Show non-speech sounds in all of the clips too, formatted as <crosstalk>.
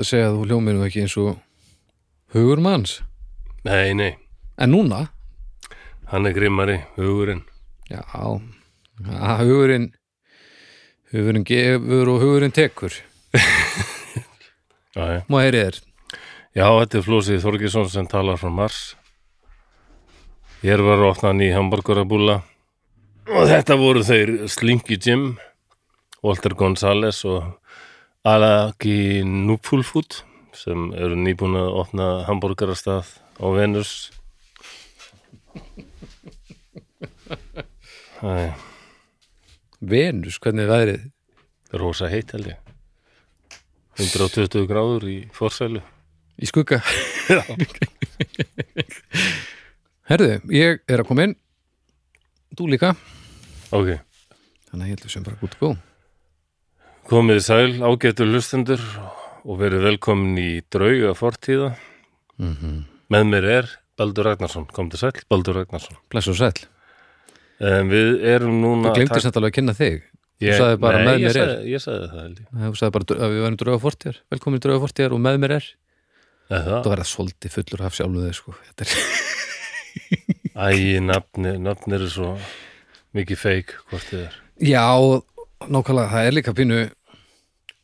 óvægt að segja að þú hljómið nú ekki eins og hugur manns Nei, nei, En núna, hann er grimmari, hugurinn. já, að hugurinn hugurinn gefur og hugurinn tekur. <laughs> Má heyri þér Já, þetta er Flósið Þorgesson sem talar frá Mars. Hér var opnan í hamburgerabúla og þetta voru þeir Slinky Jim, Walter Gonzales og Alaki Nupulfut sem eru nýbúin að opna hamburgerastað á Venus. Er Venus, hvernig er veðrið? rosa heitt held ég. 120 gráður í forsælu. Í skugga Herðu, ég er að koma inn Þú líka Ok. Þannig að ég heldur sem bara gútt góð Komið sæl ágættur lustendur og verið velkomin í drauga fortíða. mm Með mér er Baldur Ragnarsson. Komdu sæl, Baldur Ragnarsson. Bless og sæll En við erum núna... Þú glemtir samt alveg að kynna þig Ég, sagði bara nei, með mér er. sagði, Ég sagði það ég. Þú sagði bara að við varum drauga fortíðar Velkomin í drauga fortíðar og með mér er Eða Það það? verða svolítið fullur af sjálfu þig sko. Þetta er <laughs> Æ, nafni, nafni eru svo mikið feik hvort þið er. Já, nákvæmlega, það er líka pínu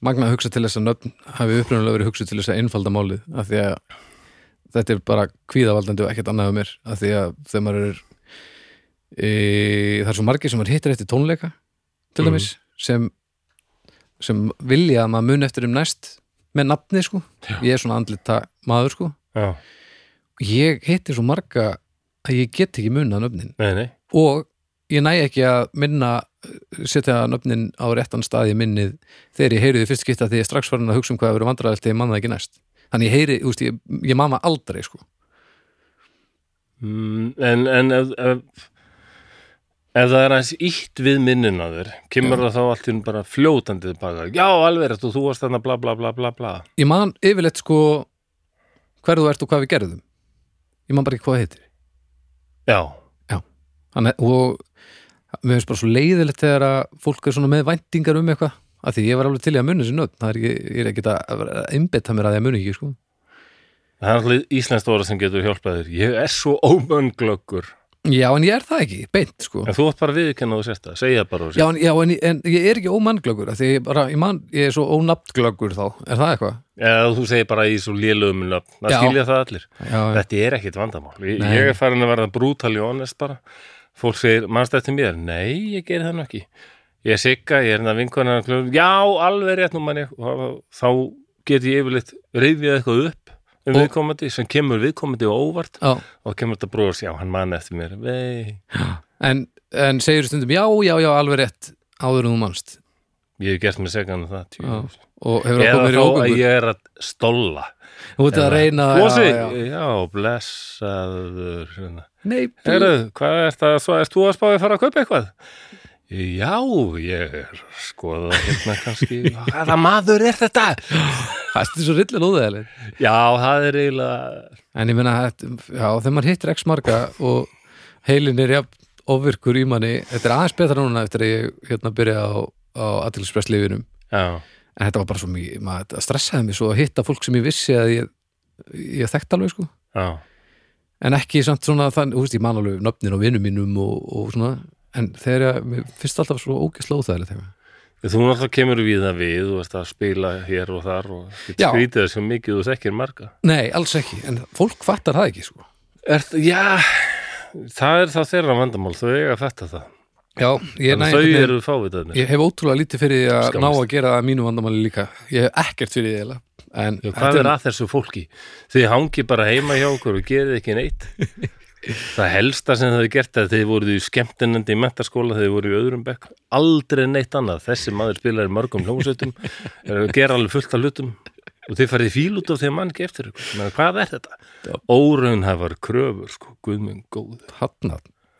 magna að hugsa til þess að nöfn hafi upprunalega verið hugsað til þess að einfalda málið af því að þetta er bara kvíðavaldandi og ekkert annað um mér af því að þegar maður er e, það er svo margir sem maður hittir eftir tónleika til Mhm. dæmis sem, sem vilja að maður muni eftir um næst með nafni sko Já. ég er svona andlita maður sko Já, ég hitti svo marga að ég get ekki munað nöfnin nei, nei. og ég næ ekki að minna setja nöfnin á réttan stað í minnið þegar ég heyri því fyrst skipta því ég strax farin að hugsa um hvað að vera vandræðalt þegar ég manna ekki næst þannig ég heyri, úst, ég, ég manna aldrei sko. Mm, en en ef, ef, ef það er aðeins ítt við minnin að þér, kemur það þá allt í bara fljótandi baka. Já, alveg og þú varst þarna bla bla bla bla bla. ég man yfirleitt sko hver þú ert og hvað við gerðum ég man bara ekki hvað heitir Já, Þannig, og mér finnst bara svo leiðilegt þegar að fólk er svona með væntingar um eitthvað af því ég var alveg til í að munna sér nöfn það er ekki, ég er ekki að einbetta mér að ég muni ekki sko. það er alltaf íslenskt orða sem getur hjálpað þér. Ég er svo ómönglöggur. já en ég er það ekki, beint sko. En þú átt bara viðkenn og sérsta, segja bara Já, en, já en, en ég er ekki ómannglöggur af því ég, bara, ég, man, ég er svo ónafnglöggur þá er það eitthvað? Eða þú segir bara í svo lélugum nöfn. Það Já. skilja það allir. Já, Þetta er ekkit vandamál. Ég, ég er farin að verða brútali honest bara. Fólk segir, mannst eftir mér? Nei, ég geri það nú ekki. Ég er sigga, ég er hérna vinkona Já, alveg rétt nú manni og þá get ég yfirleitt reyfið eitthvað upp um viðkomandi sem kemur viðkomandi og óvart. Já, og kemur þetta bróðs, já, hann mann eftir mér. En, en segir stundum já, já, já, alveg rétt áður þú mannst ég hef gert mig segan um það og hefur það komið í ógöngur? ég er að stolla Ert að reyna Flosi, já, já. já, blessaður hérna. Nei, Herru, hvað er það, svo erst þú að spáði að fara að kaupa eitthvað? Já, ég er að skoða hérna kannski <laughs> Hvaða maður er þetta? það er svo rillilega óðæðileg Já, það er eiginlega en ég þetta- já, þegar maður hittir x marga og heilin er jafn ofvirkur í manni, þetta er aðeins betra núna eftir að ég hérna byrja á, á aðtilspresslifinum Já, en þetta var bara svo mjög, maður þetta stressaði mig svo að hitta fólk sem ég vissi að ég, ég þekkt alveg sko. Já, en ekki samt svona þann, þú veist, ég man alveg nöfnin á vinnum mínum og, og svona en þegar ég, mér finnst alltaf svo ógeðslega óþægilegt þegar þú náttúrulega kemur við það við þú veist að spila hér og þar og þetta skrítið þess að mikið þú þekkir marga. Nei, alls ekki, en fólk fattar það ekki sko. Er, Já, það er þá þeirra vandamál þau eiga að fetta það Já, ég, næ, þau eru fávitaðnir ég hef ótrúlega lítið fyrir því að ná að gera það að mínu vandamáli líka. Ég hef ekkert fyrir því en Já, hvað er að þessu fólki? Þið hangi bara heima hjá okkur og gerið ekki neitt. <laughs> Það helsta sem þau gert er að þið voruð í skemmtinandi í mentaskóla þegar þið voru í öðrum bekk. Aldrei neitt annað, þessi maður spilar í mörgum hljómsveitum, <laughs> er gera alveg fullt af hlutum. Og þið farið fíl út af því að mann ekki eftir ykkur, hvað er þetta? Óraunhafar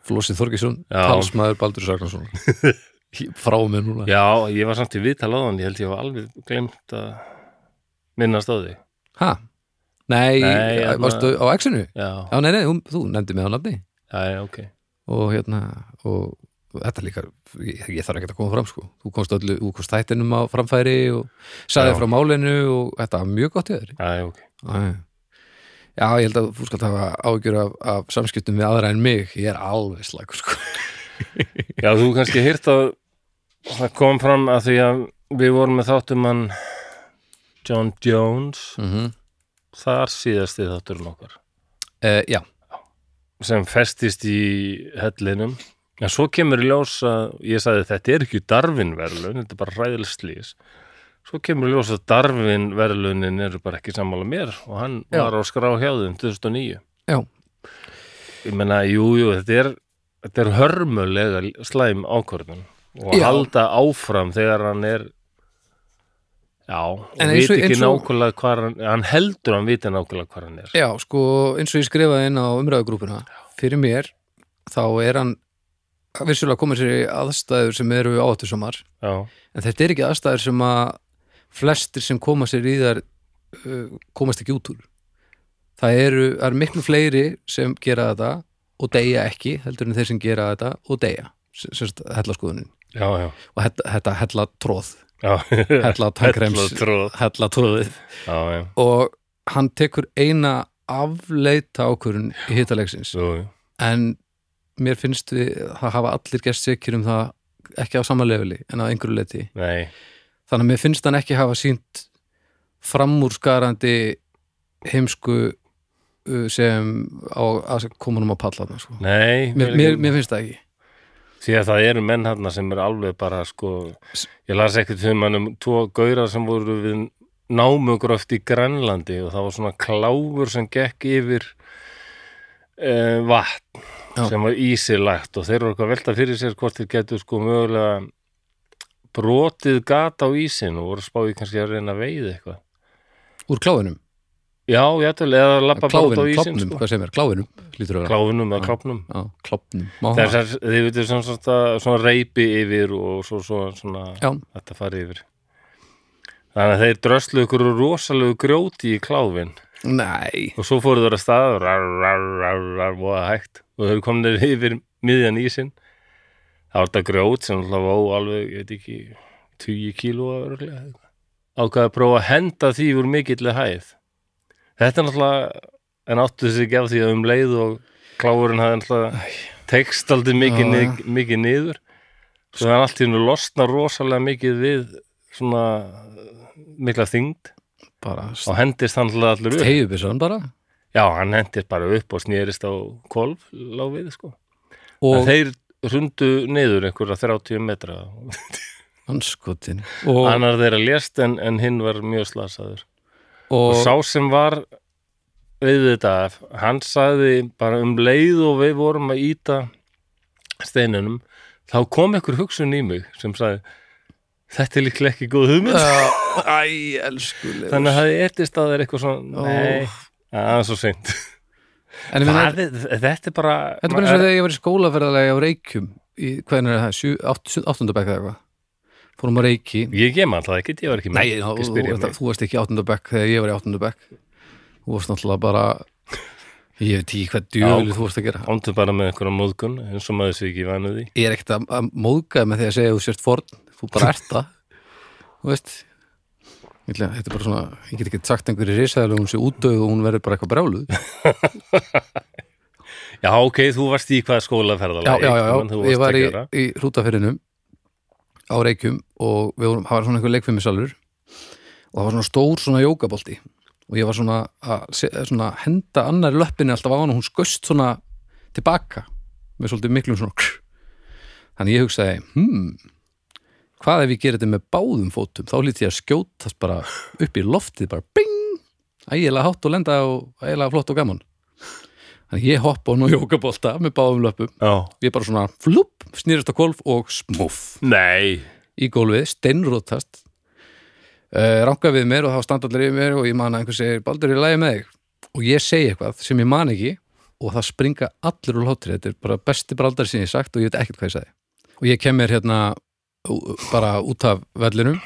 Flósi Þorgesson talsmaður Baldur Sagnarsson <laughs> frá mér núna. Já, ég var samt í viðtal á þann, ég held ég var alveg glemt að minnast á því ha, Nei, Nei, hérna- varstu á X-inu? Já, Já, nei, nei, þú, þú nefndi mig á nafni. Já, ok. Og hérna og þetta líka, ég, ég þarf ekki að koma fram sko, þú komst öllu, þú komst þættinum á framfæri og sagði Já. frá málinu og þetta var mjög gott í þér Já, já, ok. Já, Já, ég held að þú skalt hafa ágjör af, af samskiptum við aðra en mig. Ég er alveg slagur sko. <laughs> Já, þú kannski hýrt að það kom fram að því að við vorum með þáttum hann John Jones mm þar síðasti þátturinn okkar. Uh, Já, sem festist í hellinum. En svo kemur í ljós að ég sagði þetta er ekki Darwin verðlun þetta er bara ræðileg slís svo kemur ljós að Darwin verðlunin eru bara ekki sammála mér og hann Já. var á skrá hjá þeim 2009 já, ég menna, jú, jú, þetta er þetta er hörmulega slæm ákvörðun og Já. halda áfram þegar hann er já, En eins veit og- ekki eins og- nákvæmlega hvar hann hann heldur hann viti nákvæmlega hvar hann er. Já, sko eins og ég skrifaði inn á umræðugrúpuna fyrir mér, þá er hann vissulega komið sér í aðstæður sem eru áhættusamar já, en þetta er ekki aðstæður sem að flestir sem koma sér í þar uh, komast ekki út úr. Það eru, það eru miklu fleiri sem gera þetta og deyja ekki heldur en þeir sem gera þetta og deyja sérst hellaskoðunin. Já, já, og þetta, þetta hella tróð já. <laughs> hella tankrems Hellatróð. hella tróðið já, já, og hann tekur eina afleita ákvörun í jú. en mér finnst við það hafa allir gert sikir um það ekki á sama leveli en á einhverju leiti nei, þannig að mér finnst hann ekki hafa sínt framúrskarandi heimsku uh, sem á að koma um á palla sko. nei mér, mér, mér finnst það ekki því að það eru menn hann sem er alveg bara sko, ég las ekkert um hann um tvo gaurar sem voru við námugröft í Grænlandi og það var svona kláfur sem gekk yfir uh, vatn Já. sem var ísilagt og þeir eru eitthvað að velta fyrir sér hvort þeir getur sko mögulega brotið gata á ísin og voru spáði kannski að reyna að veiða eitthvað. Úr kláfinum, já, jættul, eða lappa bara út á ísin klopnum, sko. hvað sem er, að vera, kláfinum eða klopnum þið veitir svona, svona, svona reypi yfir og svo, svo svona Já. þetta fari yfir. Þannig að þeir dröslu ykkur rosalegu grjóti í kláfin. Nei, og svo fóru þeir að stað rar, rar, rar, rar, voða hægt og þeir komnir yfir miðjan ísinn það var þetta grjót sem alltaf vó alveg, ég veit ekki 20 kíló ákveða að prófa að henda því úr mikilli hæð. Þetta er náttúrulega en áttu þessi ekki af því að um leið og kláfurinn hafði náttúrulega tekst aldrei mikið, nið, mikið niður. Það er allt í hennu losna rosalega mikið við svona mikla þyngd. Bara og hendist hann alltaf allur upp. Já, hann hendist bara upp og snýrist á kolf lág við, sko. Og þeir rundu niður einhverja 30 metra. hanskotin <laughs> Annar þeirra lést en, en hinn var mjög slasaður. Og, og, sá sem var við þetta, hann sagði bara um leið og við vorum að íta steinunum, þá kom einhver hugsun í mig sem sagði þetta er líklega ekki góð hugmynd. <laughs> Æ, elskulegur Þannig að það etist að þeir eitthvað svona, nei, það er svo seint. Hvað er- Þetta er bara... Þetta er bara eins og þegar ég var í skólaferðalegi á Reykjum í, hvernig er það, sjö, átt, áttundabæk eða eitthvað. Fórum á Reykji. Ég gem alltaf ekki, ég var ekki með. Nei, þú, varst ekki í áttundabæk þegar ég var í áttundabæk þú varst náttúrulega bara ég veit ekki hvað djöfli þú varst að gera. Ándu bara með einhverja móðgun eins og maður sé ekki vanuð því. ég er ekkert að, móðga með því að segja að þú sért forn. Þú bara ert það. <laughs> Þú veist þetta er bara svona, ég get ekki sagt einhverju risaðilega hún sé útdöð og hún verður bara eitthvað brjáluð. <laughs> Já, ok, þú varst í hvað skóla já, já, já, já, ég var í, í hrútafyrinum á Reykjum og við vorum, það var svona einhver leikfimisalur og það var svona stór svona jókabolti og ég var svona að svona henda annari löppinni alltaf á hann og hún skust svona tilbaka með svolítið miklum svona krr. þannig ég hugsaði hmm, hvað ef ég gerir þetta með báðum fótum? Þá lítið ég að skjótast bara upp í loftið bara bing, ægilega hátt og lenda og ægilega flott og gaman. Þannig ég hoppa hann á jókabolta með báðum löppum. Já. ég bara svona flupp, snýrist á kolf og smuff Nei. í gólfið, steinrótast. Uh, ranka við mér og þá standa allir yfir mér og ég man að einhver segir Baldur ég lægi með þig? Og ég segi eitthvað sem ég man ekki og það springa allir úr hlátri. Þetta er bara besti braldar sem ég hef sagt og ég veit ekkert hvað ég sagði. Og ég kem mér hérna bara út af vellinum.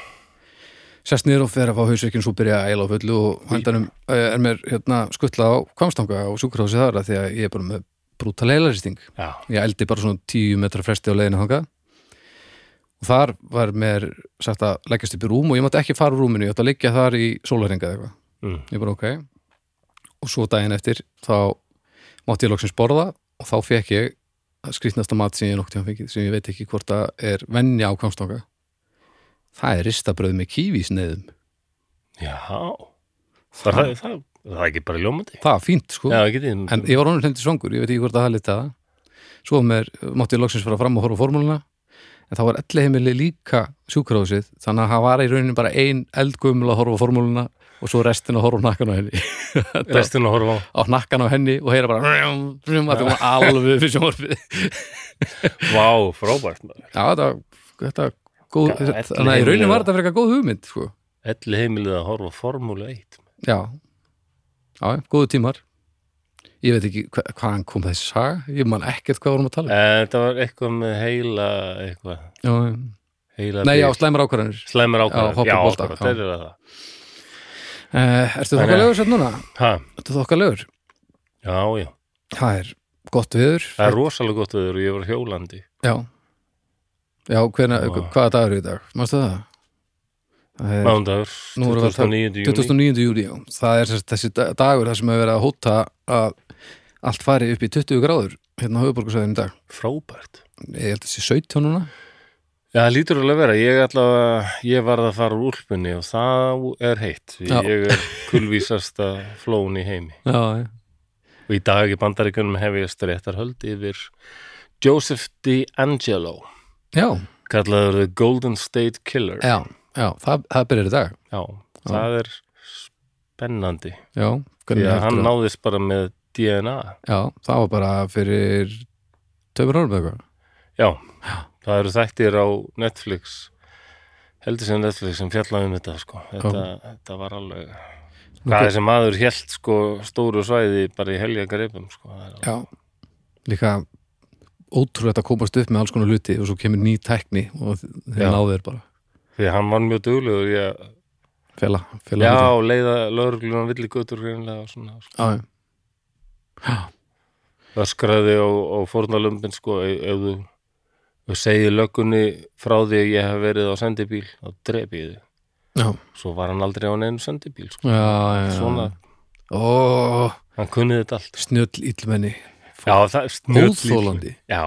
Sest niður og fer að fá hausverkinn svo byrja að eila á fullu og hendanum er mér hérna skuttla á kvamstanga og sjúkrahósi þar að því að ég er bara með brútal heilaristing ég eldi bara svona 10 metra fresti á leiðinu þangað. Og þar var mér sagt að leggjast upp í rúm og ég mátti ekki fara úr rúminu, ég átti að liggja þar í sólaringa eða eitthvað, mm, ég bara ok. Og svo daginn eftir þá mátti ég loksins borða og þá fekk ég skrýtnasta mat sem ég nokkuð tíma fengið sem ég veit ekki hvort það er venja á kvamstanga það er ristabröð með kívísneðum já. Það, það, það, það er ekki bara ljómandi. Það var fínt sko. Já, en ég var honum hrendi svangur, ég veit ekki hvort það hafði litað svo mér, mátti ég loksins fara fram og horfa formúluna. En þá var elli heimili líka sjúkrahúsið þannig að það var í rauninni bara ein eldgumul að horfa formúluna og svo restin að horfa á nakkan á henni <laughs> restin að horfa á nakkan á henni og heyra bara að það alveg fyrir sjónvarpið vá, frábært maður já, þetta, þetta góð, Já, þannig að í heimili var þetta fyrir eitthvað góð hugmynd sko. elli heimilið að horfa á formúlu 1 já, já, góðu tímar ég veit ekki hva, hvaðan kom þessi saga ég man ekkert hvað vorum að tala um. Þetta var eitthvað með heila eitthvað, já, heila nei, já, bit. slæmar ákvarðanir Já, ákvæður hoppa já, á bolta, akkurat, já. þeir eru það Ertu Þannig að- þokkalegur sér núna? ha, Ertu þokkalegur? já, já, Það er gott viður það er rosalega gott viður og ég var hjólandi Já, já hvena, hvaða dagur er í dag? Mástu það? Það mándagur, Nú erum við að tala- 29. júni 29. júli, já. Það er þessi da- dagur þar sem hefur verið að hóta að allt fari upp í 20 gráður hérna á höfuborgarsæðin í dag. frábært Ég held að þessi 17 núna. Já, það lítur alveg að vera. Ég allavega, ég varð að fara úr úlpunni og það er heitt. Já. Ég er kulvísasta flón í heimi. Já, já. Og í dag í bandaríkunum hef ég stréttarhöld yfir Joseph DeAngelo, Já, kallaður The Golden State Killer. já, já, það, það byrjar í dag. Já, það er spennandi. Já, Því að hann náðist bara með DNA. Já, það var bara fyrir tömur árum eða eitthvað. Já, það eru þættir á Netflix, heldur sem Netflix sem fjallaði um þetta, sko. Þetta, þetta var alveg... Hvað þessi maður hélt sko stóru svæði bara í helja greipum sko. Já, líka ótrúlegt að komast upp með alls konar hluti og svo kemur ný tækni og þeir Já. náðu þeir bara Því hann var mjög duglegur að fela, fela já, hluti. leiða lögregluna villi götur greinlega og svona sko. Já, já. Já, öskraði á, á fórnalömbin sko ef, þú segir löggunni frá því að ég hef verið á sendibíl þá drepi ég þig. Já, svo var hann aldrei á neinu sendibíl sko. já, já. svona, Ó, hann kunni þetta allt. Snjöll Óþolandi. já,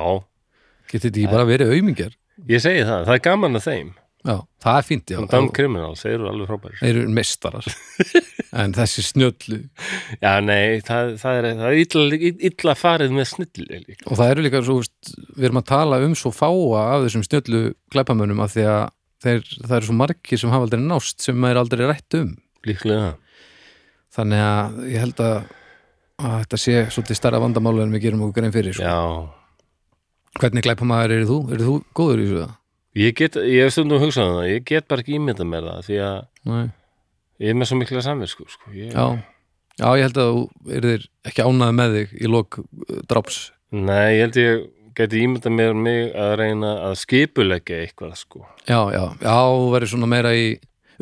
Getið þetta ekki bara verið aumingjar? Ég segi það, það er gaman að þeim Já, það er fínt, já. Dumb Criminals, þeir eru alveg frábæri Þeir eru mestarar <laughs> En þessi snjöllu. Já, nei, það, það er, það er illa, illa farið með líka. Og það eru líka svo, veist, við erum að tala um svo fáa af þessum snjöllu glæpamönnum af því að þeir, það eru svo margir sem hafa aldrei nást sem maður aldrei rætt um. Líklega. Þannig að ég held að, að þetta sé svolítið stærra vandamálu en við gerum okkur grein fyrir sko. já, Hvernig glæpamaður eru þú? Eru þú góður í þessu? það? Ég get, ég hef stundum hugsað um það, ég get bara ekki ímyndað mér það því að Nei. ég er með svo mikla samvisku sko. ég, Já. Já, ég held að þú erðir ekki ánæði með þig í lok uh, drops Nei, ég held ég geti ímyndað mér mig að reyna að skipuleggja eitthvað sko. Já, já, já, verður svona meira í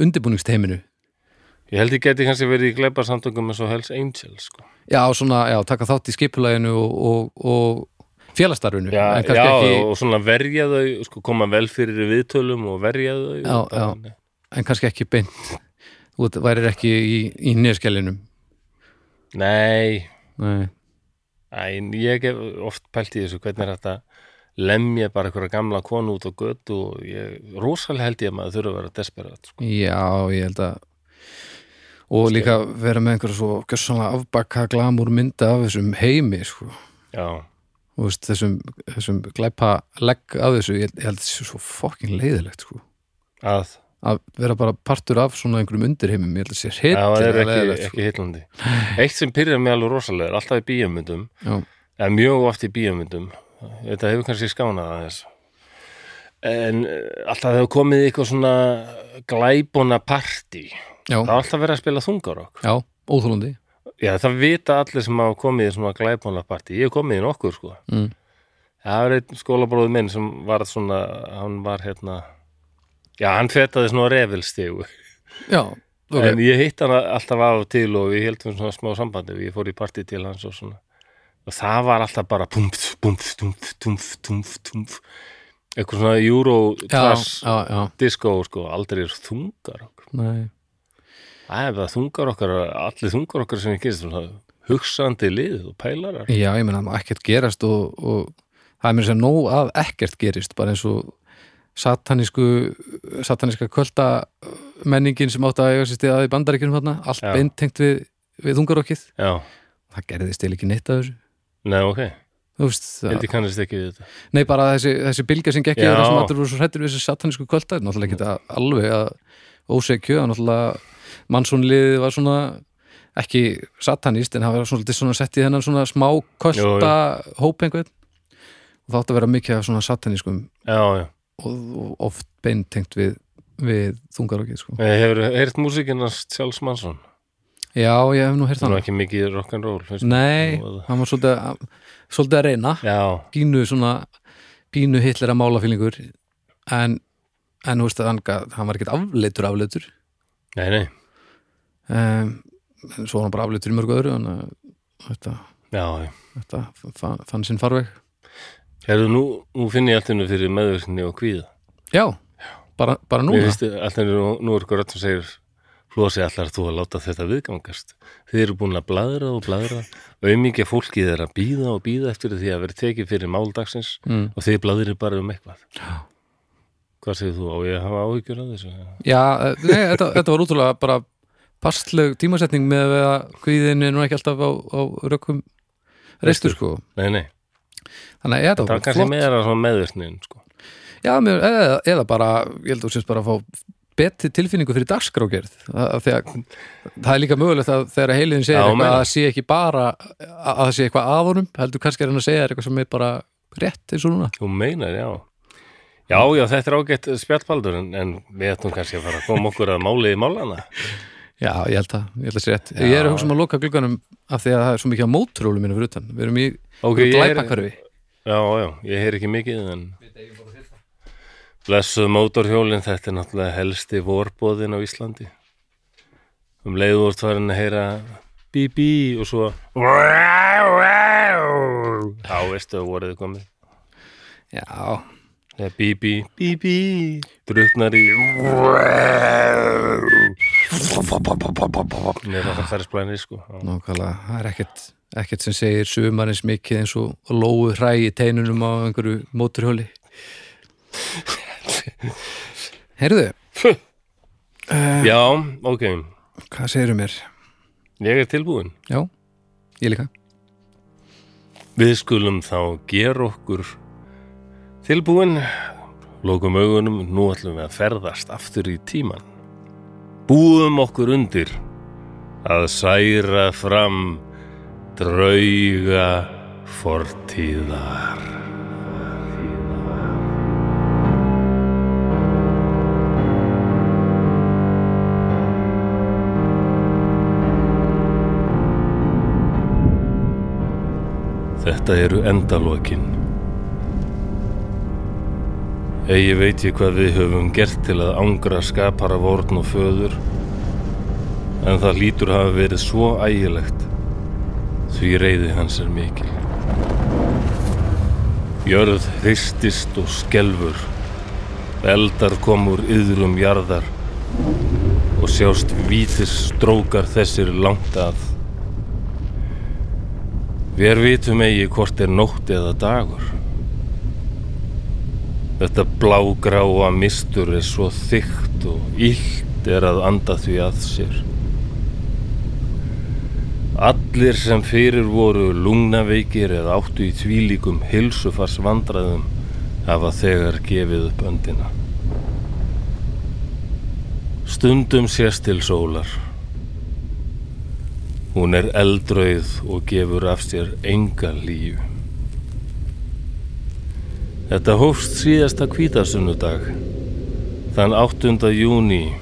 undirbúningsteiminu Ég held ég geti kannski verið í gleipa samtökum með svo Hells Angels sko. Já, svona, já, taka þátt í skipulæginu og, og, og félastarfinu Já, já ekki, og svona verja þau sko, koma vel fyrir viðtölum og verja þau Já, og já. en kannski ekki beint veit, værir ekki í, í nýrskellinum Nei, Nei, Æ, ég hef oft pælt í þessu hvernig er þetta lemja bara einhverja gamla konu út á götu og ég, rosalega held ég að maður þurfa að vera desperat sko. já, ég held að og líka vera með einhverja svo afbakka glamúr mynda af þessum heimi sko. Já, veist, þessum, þessum glæpa legg af þessu, ég, ég held að þessu svo fokkin leiðilegt sko. að? Að vera bara partur af svona einhverjum undirheimum ég held að sé Já, það er ekki, sko. ekki hitlandi Eitt sem pyrjar mig alveg rosalega er alltaf í bíómyndum. Já, eða mjög oft í bíómyndum. Þetta hefur kannski skánað aðeins. En eh, alltaf hefur komið eitthvað svona glæbona partí já, það er alltaf verið að spila þungarokk. Já, óþólandi Já, það vita allir sem hafa komið í svona glæbona partí ég hef komið í nokkur sko. Mm. Það er einn skólabróður minn sem var svona, hann var hérna já, hann fetaði svona refilstegu já, <laughs> ok. en ég hitt hann alltaf af og til og við heldum svona smá sambandi. Ég fór í partí til hans og svona. Og það var alltaf bara bumf, bumf, tumf, tumf, tumf, tumf eitthvað svona euro já, trash já, já, disco sko, aldrei er þungar nei það er bara þungar okkar, allir þungar okkar sem kynst svona hugsandi lið og pælarar. Já, ég meina, það má ekkert gerast og, og það er mér sem nóg að ekkert gerist bara eins og satanísku sataníska kvölda menningin sem átt að eiga sér stiðað í bandaríkjunum þarna, allt beintengt við, við þungarokkið, já, það gerðist eða ekki neitt af þessu, nei ok, þú veist það, ég kannast ekki við þetta. Nei bara þessi, þessi bylgja sem gekk yfir það sem allir voru svo hrættur við þessi satanísku kvölda, náttúrulega ekki það alveg að ósekju, það náttúrulega mannsónliðið var svona ekki satanist en það var svona, svona sett í þennan svona smá kvölda hóp einhvern og það átti að vera mikið af svona satanískum já, já, og, og oft beintengt við, við þungarokkið sko. Eh, hefur heyrt músikinnast Charles Manson? Já, ég hef nú heyrt það nú það ekki mikið rock'n'roll Nei, hann var svolítið að, svolítið að reyna. Já, pínu svona pínu hitlera málafílingur. En, en þú veist að hann, hann var ekkert afleitur afleitur. Nei, nei, um, svo var hann bara afleitur í mörgu öðru þannig að þetta, já, þetta fann, fann sinn farveg Herðu, nú, nú finn ég alltaf fyrir meðvirkni og kvíða. Já, bara, bara núna alltaf nú, nú er ykkur rödd sem segir Flósi allar þú að láta þetta viðgangast. Þið eru búin að bladra og bladra auðmikið fólkið er að býða og býða eftir því að vera tekið fyrir máldagsins mm. og þið bladrir bara um eitthvað. Já. Hvað segir þú? Á ég að hafa áhyggjur af þessu? Já, eh, nei, þetta, þetta var útrúlega bara passleg tímasetning með að kvíðin er nú ekki alltaf á, á rökkum reistur sko Nei, nei, Þannig að það er kannski meira meðvirknin, sko. Já, mér, eða, eða bara, ég held að þú sést bara að fá betri tilfinningu fyrir dagskrágerð að, að það er líka mögulegt að þegar heiliðin segir Já, eitthvað meina. að það sé ekki bara að að það sé eitthvað að honum heldur kannski er hann að segja eitthvað sem er bara rétt eins og núna Þú meinar, já. Já, já, þetta er ágætt spjallbaldur en, en við ættum kannski að fara að koma okkur að máli í málana. Já, ég held að, ég held að sé rétt. Ég er að hugsa um að loka glugganum af því að það er svo mikið á mótrólu mínu fyrir utan. Við erum í Ok, okay, glæpakörfi Já, já, ég heyr ekki mikið en blessuð mótorhjólinn þetta er náttúrulega helsti vorbóðin á Íslandi. Um tvarin að heyra bí bí og svo þá veistu að voruð komið. Já, bí bí bí bí. Druknar í með það færi splæni sko. Nákvæmlega. Það er ekkert, ekkert sem segir sumarins mikið eins og lóu hræ í teinunum á einhverju móturhjóli <laughs> Heyrðu. Uh, <laughs> Já, ok, Hvað segirðu mér? ég er tilbúin Já, ég líka. Við skulum þá gera okkur tilbúin, lokum augunum, nú ætlum við að ferðast aftur í tíman. Búum okkur undir að særa fram drauga fortíðar. Þetta eru endalokin. Egi veit ég hvað við höfum gert til að ángra skapara vorn og föður, en það lítur hafa verið svo ægilegt, því reyði hans er mikil. Jörð hristist og skelfur, eldar kom úr yðrum jarðar og sjást vítis strókar þessir langt að. Vér vitum eigi hvort er nótt eða dagur. Þetta blágráa mistur er svo þykkt og illt er að anda því að sér. Allir sem fyrir voru lungnaveikir eða áttu í tvílíkum hilsufars vandræðum hafa þegar gefið upp öndina. Stundum sést til sólar. Hún er eldrauð og gefur af sér enga líu. Þetta hófst síðasta kvítasunnudag, þann 8. júni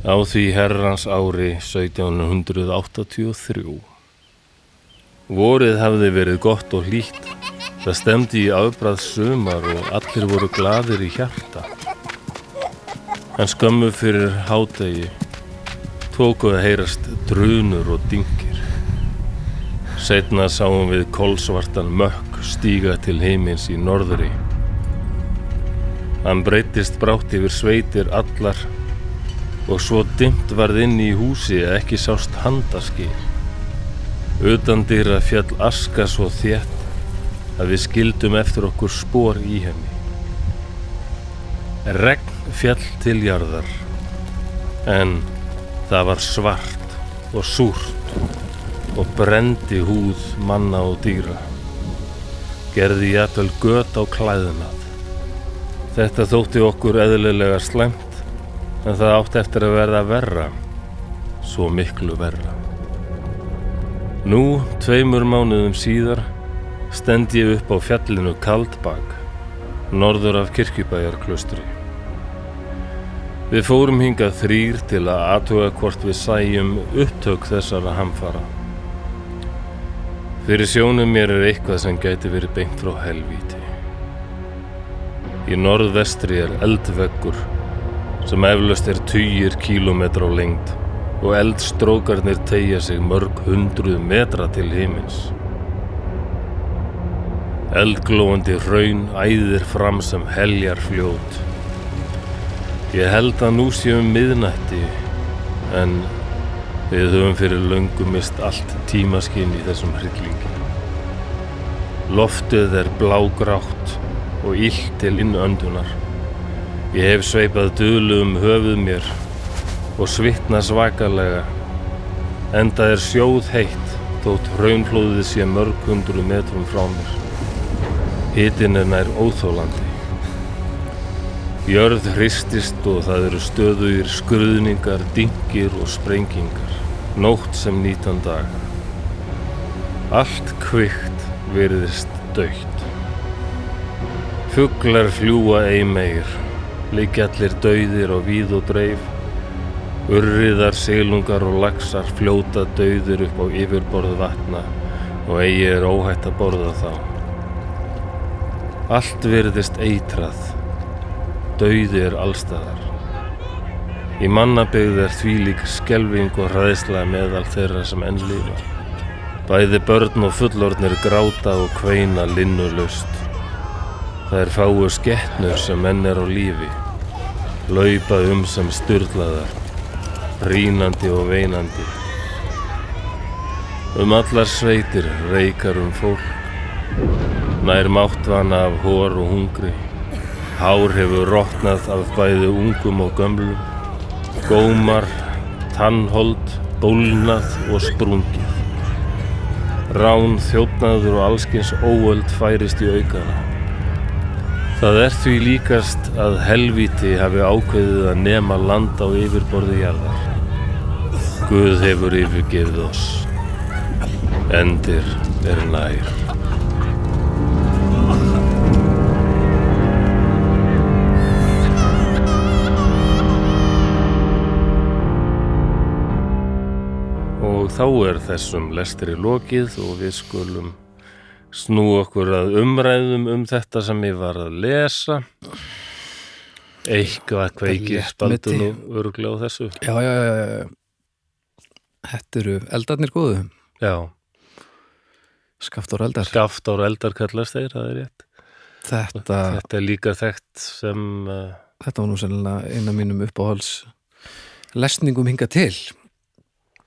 á því herrans ári 1783. Vorið hafði verið gott og hlýtt, það stemdi í afbrað sumar og allir voru gladir í hjarta. En skömmu fyrir hádegi tóku að heyrast drunur og dyngir. Setna sáum við kolsvartan mökk stíga til heimins í norðri. Hann breytist brátt yfir sveitir allar og svo dimmt varð inn í húsi að ekki sást handaskil. Utan dýra fjall aska svo þétt að við skildum eftir okkur spor í henni. Regn fjall til jarðar, en það var svart og súrt og brendi húð manna og dýra. Gerði jafnvel göt á klæðunað. Þetta þótti okkur eðlilega slæmt, en það átti eftir að verða verra, svo miklu verra. Nú, tveimur mánuðum síðar, stend ég upp á fjallinu Kaldbak, norður af kirkjubæjarklustri. Við fórum hingað þrýr til að aðtuga hvort við sæjum upptök þessara hamfara. Fyrir sjónum mér er eitthvað sem gæti verið beint frá helvíti. Í norðvestri er eldveggur sem eflaust er tugir kílómetra á lengd og eldstrókarnir tegja sig mörg hundruð metra til himins. Eldglóandi hraun æðir fram sem heljar fljót. Ég held að nú séum miðnætti en við höfum fyrir löngu mist allt tímaskinn í þessum hryllingi. Loftið er blágrátt og illt til innöndunar. Ég hef sveipað dölu um höfuð mér og svitna svakalega. Enda er sjóð heitt þótt raunflóðið sé mörg hundru metrum frá mér. Hitin er nær óþólandi. Jörð hristist og það eru stöðugir skruðningar, dingir og sprengingar. Nótt sem nýtan dag. Allt kvikt virðist dögt. Fuglar fljúa ei meir. Liggja allir dauðir og víð og dreif. Urriðar, silungar og laxar fljóta dauðir upp á yfirborð vatna og eigi er óhætt að borða þá. Allt virðist eitrað. Dauði er allstaðar. Í mannabyggð er þvílík skelving og hræðsla meðal þeirra sem enn lifa. Bæði börn og fullorðnir gráta og kveina linnulaust. Það er fáu skettnur sem enn er á lífi. Laupa um sem styrlaðar, rínandi og veinandi. Um allar sveitir reykar um fólk. Nær máttvana af hór og hungri. Hár hefur rotnað af bæði ungum og gömlum. Gómar, tannhold, bólnað og sprungið. Rán, þjófnaður og allskins óöld færist í aukana. Það er því líkast að helvíti hafi ákveðið að nema land á yfirborði jarðar. Guð hefur yfirgefið oss. Endir er nær. Þá er þessum lestri lokið og við skulum snú okkur að umræðum um þetta sem ég var að lesa. Eitthvað kveikir spaldu nú öruglega á þessu. Já, já, já, já. Þetta eru eldarnir góðu. Já, Skaftar eldar. skaftar eldar kallast þeir, það er rétt. Þetta, Þetta er líka þekkt sem, uh, þetta var nú sennilega eina mínum uppáhals lesningum hinga til.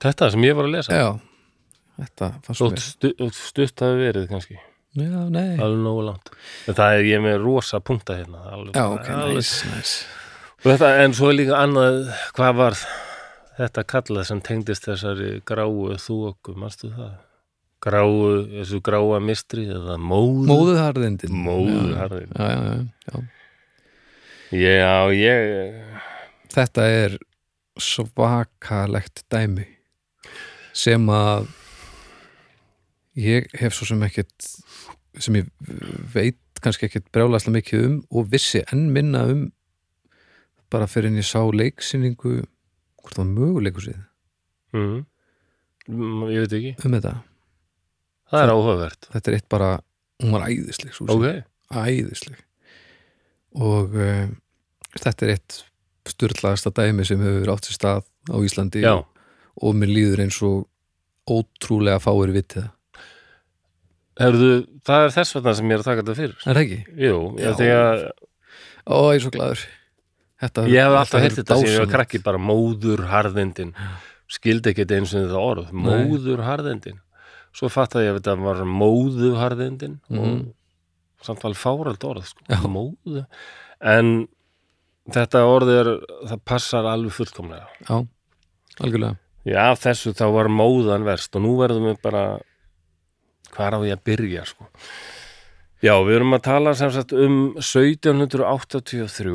Þetta sem ég var að lesa. Já, þetta fannst mér. stu, stutt hafi verið kannski, Já, nei. alveg nógu langt. En það er ég er með rosa punkta hérna. Alveg, Já, ok, alveg- næs, næs. Og Þetta, en svo er líka annað, hvað var þetta kallað sem tengdist þessari gráu þúoku, manstu það? Gráu, þessu gráa mistri eða móðu? Móðuharðindin. Móðuharðindin. Já, já, já, já. Já, ég, Þetta er svakalegt dæmi sem að ég hef svo sem ekkert sem ég veit kannski ekkert brjálæslega mikið um og vissi enn minna um bara fyrir en ég sá leiksýningu hvort það var möguleikur síð mm, ég veit ekki, um þetta. Það er áhugavert. þetta er eitt bara, hún var æðisleg svo Ok, æðisleg. Og uh, þetta er eitt styrlaðasta dæmi sem hefur átt sér stað á Íslandi Já, og mér líður eins og ótrúlega fáir vitið herðu, það er þess vegna sem ég er að taka þetta fyrir. Er það ekki? Jú, að Ó, ég er svo glaður. Þetta, ég hef alltaf heilt þetta sem ég var krakki bara móður harðindin skildi ekki eins og þetta orð. Móður harðindin svo fattaði ég að þetta var móðu harðindin Mhm. og samt alveg fárald orð sko. Móðu. En þetta orð er það passar alveg fullkomlega. Já, algjörlega. Já, þessu þá var móðan verst og nú verðum við bara hvar á ég að byrja sko. Já, við erum að tala sem sagt um 1783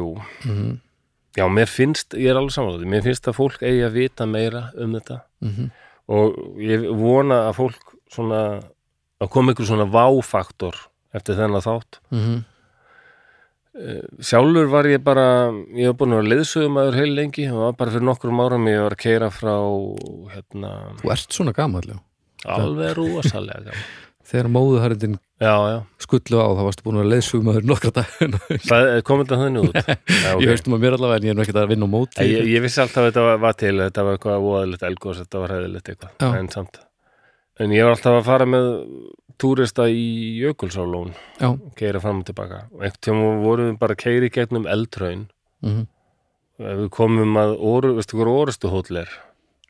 Mm Já, mér finnst, ég er alveg samanlega mér finnst að fólk eigi að vita meira um þetta. -hmm. og ég vona að fólk svona að koma ykkur svona váfaktor eftir þennan þátt. Mm Sjálfur var ég bara, ég var búin að vera leiðsögumæður heil lengi og var bara fyrir nokkrum árum ég var að keira frá hérna, Þú ert svona gamall, já. alveg rosalega gaman. <laughs> Þegar móðuharðin skullu á, þá varstu búin að leiðsugmaður nokkra daginn. það kom þetta þannig út <laughs> já, Ég veist um að mér allavega en ég er nú ekkert að vinna á móti. ég, ég vissi alltaf að þetta var, var til þetta var eitthvað voðalegt elgós, þetta var hæðilegt eitthvað en samt en ég var alltaf að fara með túrista í Jökulsálón keira fram og tilbaka. Og einhvern tíma vorum við bara að keira í gegnum eldröin Mm ef við komum að, oru, veistu hvað orustu hóll er?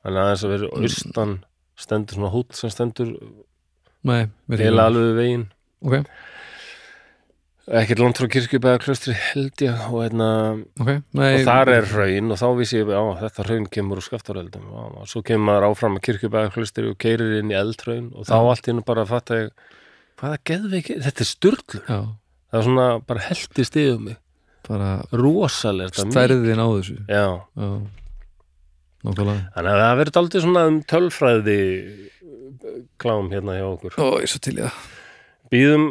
Þannig að þess að vera austan stendur svona hóll sem stendur Nei, heila alveg við veginn. Ok, ekkert langt frá kirkjubæða klustri held ég og, hérna, ok. Nei, og þar er hraun og þá vissi ég að þetta hraun kemur úr skaftaröldum og svo kemur maður áfram að kirkjubæða klustri og keirir inn í eldhraun og þá Já. allt í hennu bara að fatta ég hvaða geðveik, þetta er sturlur Já, það er svona bara heldist yfir mig bara mikið. stærðin á þessu. Já, Já, þannig að það verður aldrei svona um tölfræði klám hérna hjá okkur Ó. Býðum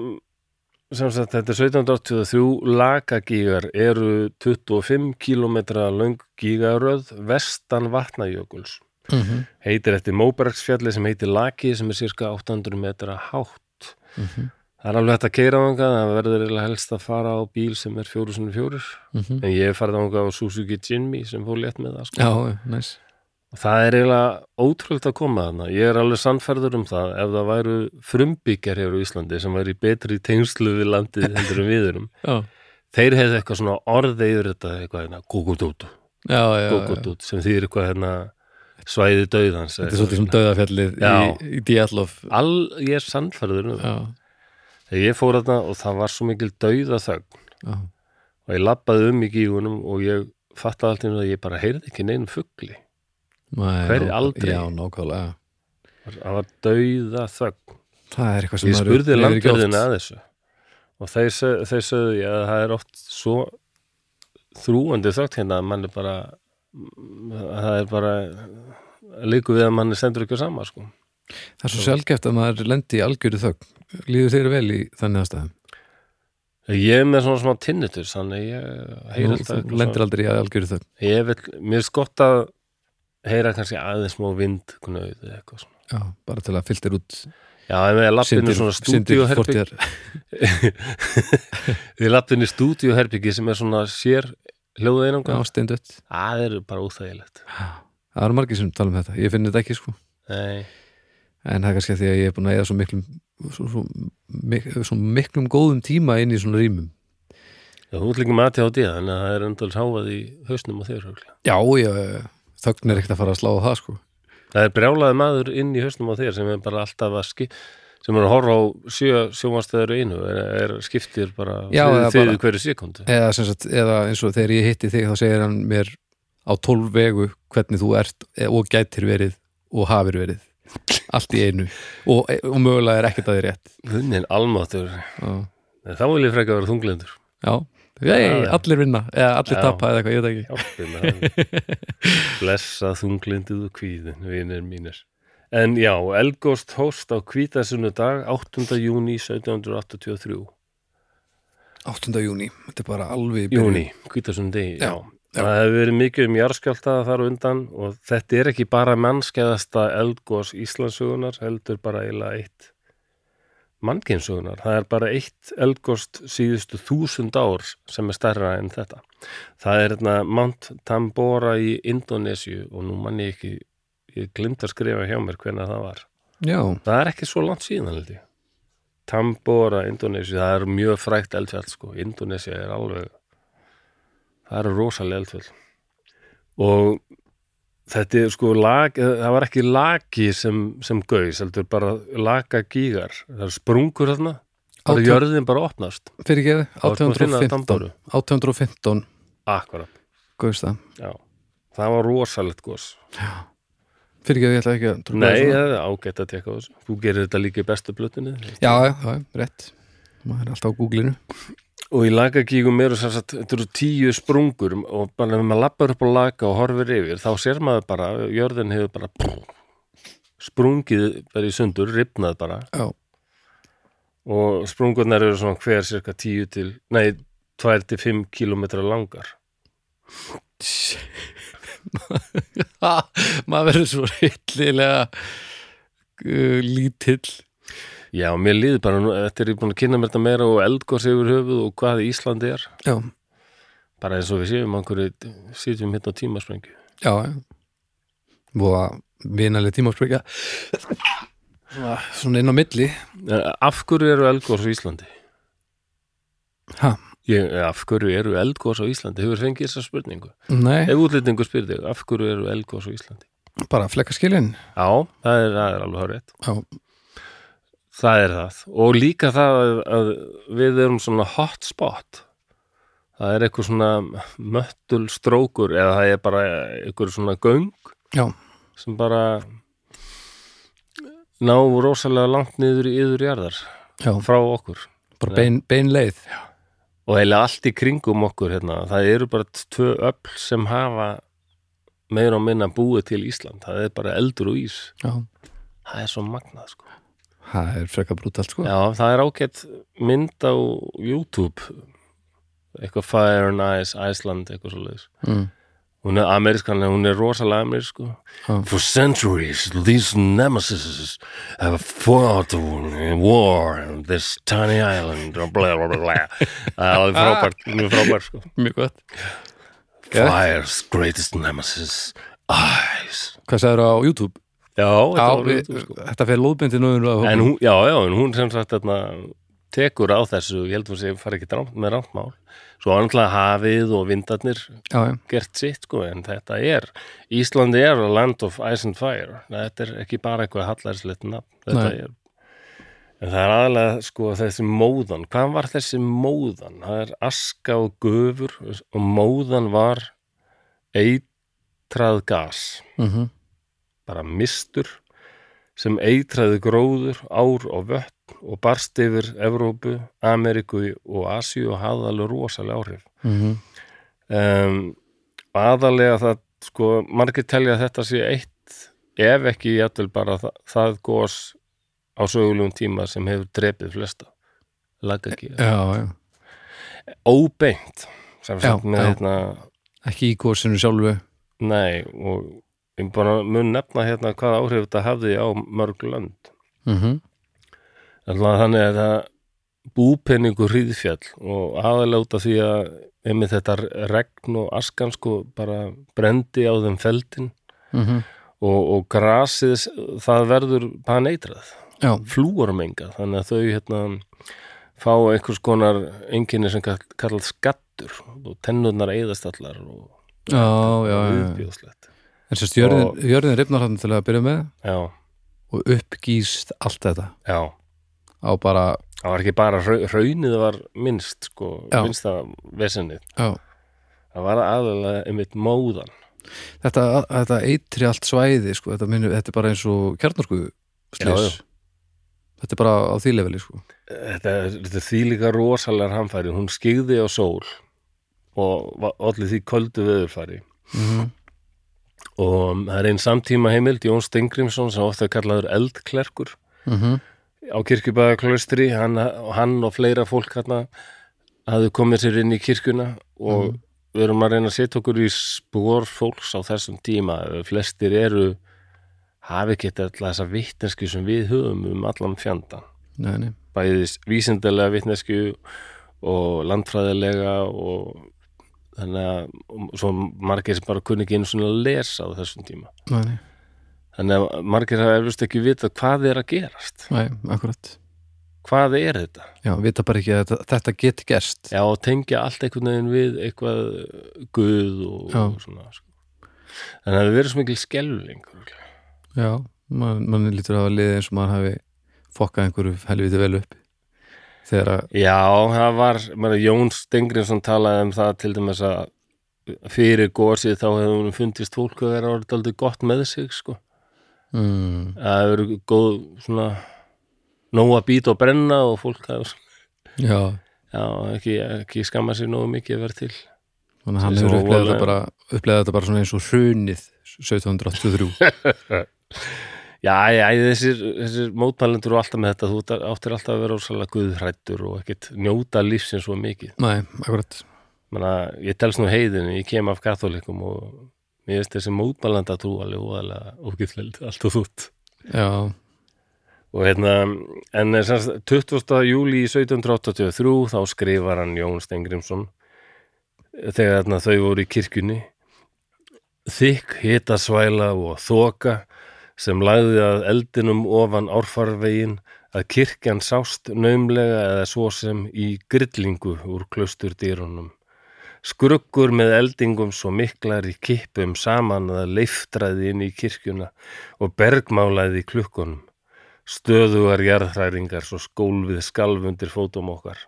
sem sagt, þetta er 1783 lagagígar eru 25 kilometra löng gígaröð vestan vatnajökuls Mm -hmm. heitir eftir Móbergsfjalli sem heitir Laki sem er cirka 800 metra hátt Mm það er alveg hægt að keira ánga það verður helst að fara á bíl sem er 404 Mhm. en ég hef farið ánga á Suzuki Jinmi sem fór létt með það sko. Já, næs. og það er eiginlega ótrúlega að koma þarna ég er alveg sannferður um það ef það væru frumbyggjar hér á Íslandi sem væri betri tengslu við landið heldur en við erum Já, þeir hefði eitthvað svona orðið yfir þetta eitthvað hérna, gugudút, já, já. já. gugudút sem þýr eitthvað hérna svæði dauðans Þetta er svolítið sem döðafjallið í, Já. í Diallof. all, ég er sannferður um það Já, þegar ég fór þarna og það var svo mikil dauðaþögn já. og ég labbaði um í gígunum og ég fattaði allt í ná- aldrei? Já, nákvæmlega. það var dauðaþögn Það er eitthvað sem ég spurði landverðina að þessu og þeir, þeir sögðu ég að það er oft svo þrúandi þögt hérna að mann er bara það er bara líku við að mann er sendur ekki sama sko. Það er svo sjálfgeft að maður lendi í algjöru þögn. Líður þeir vel í þannig aðstæðum? ég er með svona smá tinnitus þannig ég heyr alltaf lendir aldrei í algjöru þögn. ég vil, mér er gott að heyra kannski aðeins smá vindknöð eða eitthvað svona Já, bara til að fylgtir út já, ef ég lappinu svona stúdíuherbygg ég lappinu stúdíuherbyggi sem er svona sér hljóða Já, einangan steindött. það er bara úþægilegt Það eru margir sem tala um þetta. Ég finn þetta ekki, sko. nei En það er kannski að því að ég er búin að eða svo miklum svo, svo, mik, svo miklum góðum tíma inn í svona rýmum. Já, þú ert líka með ADHD, þannig að það er endal háfað í hausnum á þér. örugglega. Já, já, þögn er ekkert að fara að slá á það, sko. Það er brjálaði maður inn í hausnum á þér sem er bara alltaf að skip sem er að horfa á sjö sjómanstæður einu er, er skiptir bara bara- hverju sekundu. Eða, sagt, eða eins og þegar ég hitti þig þá segir hann mér á tólf vegu hvernig þú ert og gætir verið og hafir verið. Allt í einu. Og, og mögulega er ekkert að þið rétt. Já. En Þá vil ég freka að vera þunglindur. Já, Já. allir vinna eða allir Já. tapa eða eitthvað, ég veit ekki. Blessa þunglindið og kvíðin, vinir mínir. En já, Elgóst hóst á kvítasunnu dag 8. júni 1783. 8. júni, þetta er bara alveg byrjun. Júni, kvítasunnu degi, Já, já. já. Það hefur verið mikið um jarðskjálta þar á undan og þetta er ekki bara mannskeiðasta eldgós Íslandsugunar, heldur bara eiginlega eitt mannkynnsugunar. Það er bara eitt eldgost síðustu þúsund ár sem er stærra en þetta. Það er hérna Mount Tambora í Indonésiu og nú mann ég ekki, ég glimt að skrifa hjá mér hvernig það var. Já, Það er ekki svo langt síðan held ég. Tambora, Indonésiu, það er mjög frækt eldfjall sko. Indonésia er alveg, það eru rosalega eldfjall. Og þetta er sko lag, það var ekki lagi sem, sem gaus, heldur bara laga gígar. Það er sprungur þarna, það er jörðin bara opnast. fyrir Það finna 1815 Tamboru. 1815 Akkurat, Guðst það já. Það var rosalegt gos. Fyrir ekki ég ætla ekki að trúa Nei, það er ágætt að teka á þessu. Þú gerir þetta líka í bestu blötunni. Já, já, já, rétt maður er alltaf á googlinu og í lagagígum eru tíu sprungur og bara ef maður lappar upp á laga og horfir yfir þá sér maður bara, jörðin hefur bara sprungið verið í sundur, ripnað bara. Já, og sprungurnar eru svona hver cirka 10 til, nei, 2 til 5 kilometra langar. <laughs> Maður verður svo hillilega uh, lítill Já, mér líður bara, nú, þetta er ég búin að kynna mér þetta meira og eldgós yfir höfuð og hvað Íslandi er Já, bara eins og við séum einhverju sitjum hérna á tímasprengju já, já Búa vinaleg tímasprekja svona, inn á milli Eh, Af hverju eru eldgós á Íslandi? Ha, Ég, af hverju eru eldgós á Íslandi? Hefur fengið þessa spurningu? nei, Ef útlendingur spyrir þig, af hverju eru eldgós á Íslandi? bara flekkaskilin Já, það er, það er alveg hárið. Já, Það er það. Og líka það að, að við erum svona hotspot. Það er eitthvað svona möttul strókur eða það er bara eitthvað svona göng já, sem bara ná rosalega langt niður í yður jarðar já frá okkur. bara bein, bein leið Og eiginlega allt í kringum okkur hérna. Það eru bara tvö öll sem hafa meira og minna búið til Ísland. Það er bara eldur og ís. Já, Það er svo magnað sko. Það er frekka brútalt sko Já, það er ágætt mynd á YouTube eitthvað Fire and Ice Iceland, eitthvað svo leiðis mm. hún er amerískan, en hún er rosalega amerísk sko. Já. For centuries these nemesis have fought in war on this tiny island það er frábært, mjög frábært sko. Mjög gott. Fire's greatest nemesis Ice Hvað sagður á YouTube? Já, þetta var við, sko. þetta fer lóðbindi nú en hún, já, já, en hún sem sagt þarna, tekur á þessu, ég held að sé fara ekki rámt, með rántmál svo annað hafið og vindarnir Já, já, gert sitt sko, en þetta er Íslandi er a land of ice and fire. Þetta er ekki bara eitthvað hallarslegt nafn, þetta Nei. er en það er aðalega sko þessi móðan. Hvað var þessi móðan? það er aska og gufur og móðan var eitrað gas. Mm bara mistur sem eitraði gróður, ár og vötn og barst yfir Evrópu, Ameríku og Asíu og hafði alveg rosalega áhrif. -hmm. Um, aðalega það, sko, margir telja þetta sé eitt, ef ekki jættul bara það, það gos á sögulegum tíma sem hefur drepið flesta. Laga ekki. Já, já Óbeint, sem Já, já. hérna, Ekki í gósinu sjálfu nei, og ég bara mun nefna hérna hvað áhrif þetta hafði á mörg lönd. mm -hmm. Þannig að það búpenningu hríðfjall og af því að einmitt þetta regn og askan sko bara brendi á þeim feldin Mm og, og grasið það verður bara neitrað, Já, flúormenga þannig að þau hérna fá einhvers konar enginni sem kall- kallað skattur og tennurnar eyðast allar og viðbjóðslegt. En sérst jörðin, rifnar hann til að byrja með Já, og uppgýst allt þetta já. á bara, Það var ekki bara rau- hraunið var minnst sko, Já. minnsta vesennið. já Það var aðalega einmitt móðan. Þetta, þetta eitri allt svæði sko, þetta, minu, þetta er bara eins og já. slis Þetta er bara á því leveli sko. þetta, þetta er því líka rosalega hamfæri hún skigði á sól og allir því köldu veðurfæri mm og það er einn samtíma heimild Jón Stengrimsson sem ofta er kallaður eldklerkur -hmm. á kirkjubæðaklaustri hann, hann og fleira fólk hérna hafði komið sér inn í kirkjuna og við erum að reyna að setja okkur í spór fólks á þessum tíma. Flestir eru hafi ekki alltaf þessa vittneski sem við höfum um allan nei, bæðis vísindalega vitnesku og landfræðilega og þannig að svo margir sem bara kunni ekki einu svona að lesa á þessum tíma. Nei, þannig að margir hafa eflust ekki vita hvað er að gerast. Nei, akkurat. Hvað er þetta? Já, vita bara ekki að þetta, þetta geti gerst. Já og tengja allt einhvern veginn við eitthvað guð og, og svona sko. að það hefur verið svo mikil örugglega. já, mann man lítur að hafa liðið eins og maður hafi fokkað einhverju helviti vel upp þegar að, já það var maður, Jón Stengrinsson talaði um það til dæmis að fyrir gósið þá hefur hún fundist fólk að vera orðið aldrei gott með sig sko. Mm, að það hefur góð svona nóg að býta og brenna og fólk hefur já. Já, ekki, ekki skamma sér nógu mikið að vera til. Þannig að hann hefur upplegað þetta bara bara svona eins og hrunið 1783 <laughs> já, já, þessir, þessir mótmælendur og alltaf með þetta, þú áttir- alltaf að vera ósælega guðhrættur og ekkit njóta lífsins svo mikið. Nei, akkurat. Menna, ég telst nú heiðinu, ég kem af katholikum og mér finnst þessi mótmælenda trú alveg óalega ógætleld allt og þútt já, og hérna, en er semst 20. júli 1783 þá skrifar hann Jón Stengrimsson þegar þarna, þau voru í kirkjunni. Þykk hitasvæla og þoka sem lagði að eldinum ofan árfarvegin að kirkjan sást naumlega eða svo sem í grillingu úr klausturdýrunum skruggur með eldingum svo miklar í kippum saman að leiftraði inn í kirkjuna og bergmálaði í klukkunum. Stöðugar jarðhræringar svo skólfið skalfundir fótum okkar.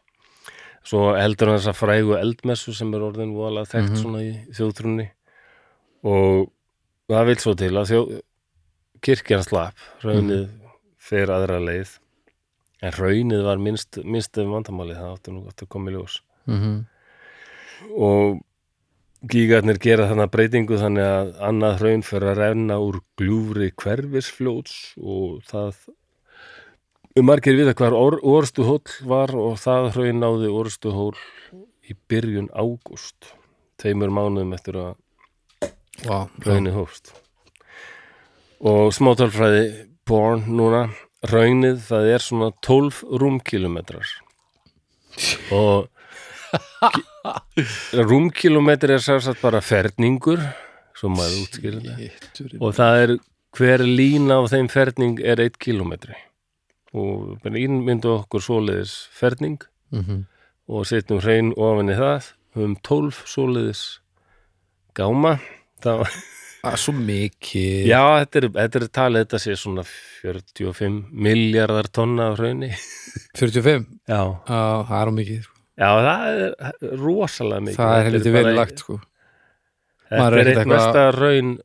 Svo heldur hann þessa frægu eldmessu sem er orðin voðalega þekkt Mhm. svona í þjóðtrunni og það vil svo til að þjó, kirkjan slapp raunið fer aðra leið. En raunið var minnst, minnst ef vandamálið, það átti nú að koma í ljós. Mm og gígarnir gera þannig breytingu þannig að annað hraun fyrir að renna úr gljúfri hverfisfljóts og það um margir vita hvar or, orstu hóll var og það hraun náði orstu hóll í byrjun ágúst tveimur mánuðum eftir að wow, raunið hófst og smátálfræði born núna raunið það er svona 12 rúmkilometrar og <laughs> ki- rúmkilometri er sérstætt bara ferningur og það er hver lína á þeim ferning er 1 kilometri og innmyndu okkur svoleiðis ferning Mhm. og setjum hrein ofan í það. Um 12 svoleiðis gáma. Þá Ah, svo mikið Já, þetta er, þetta er talið, þetta sé svona 45 miljardar tonna af hrauni. 45, Já. Já, það er á mikið sko. Já, það er rosalega mikið. það er bara- vel lagt sko. Þetta er er eitt mesta raun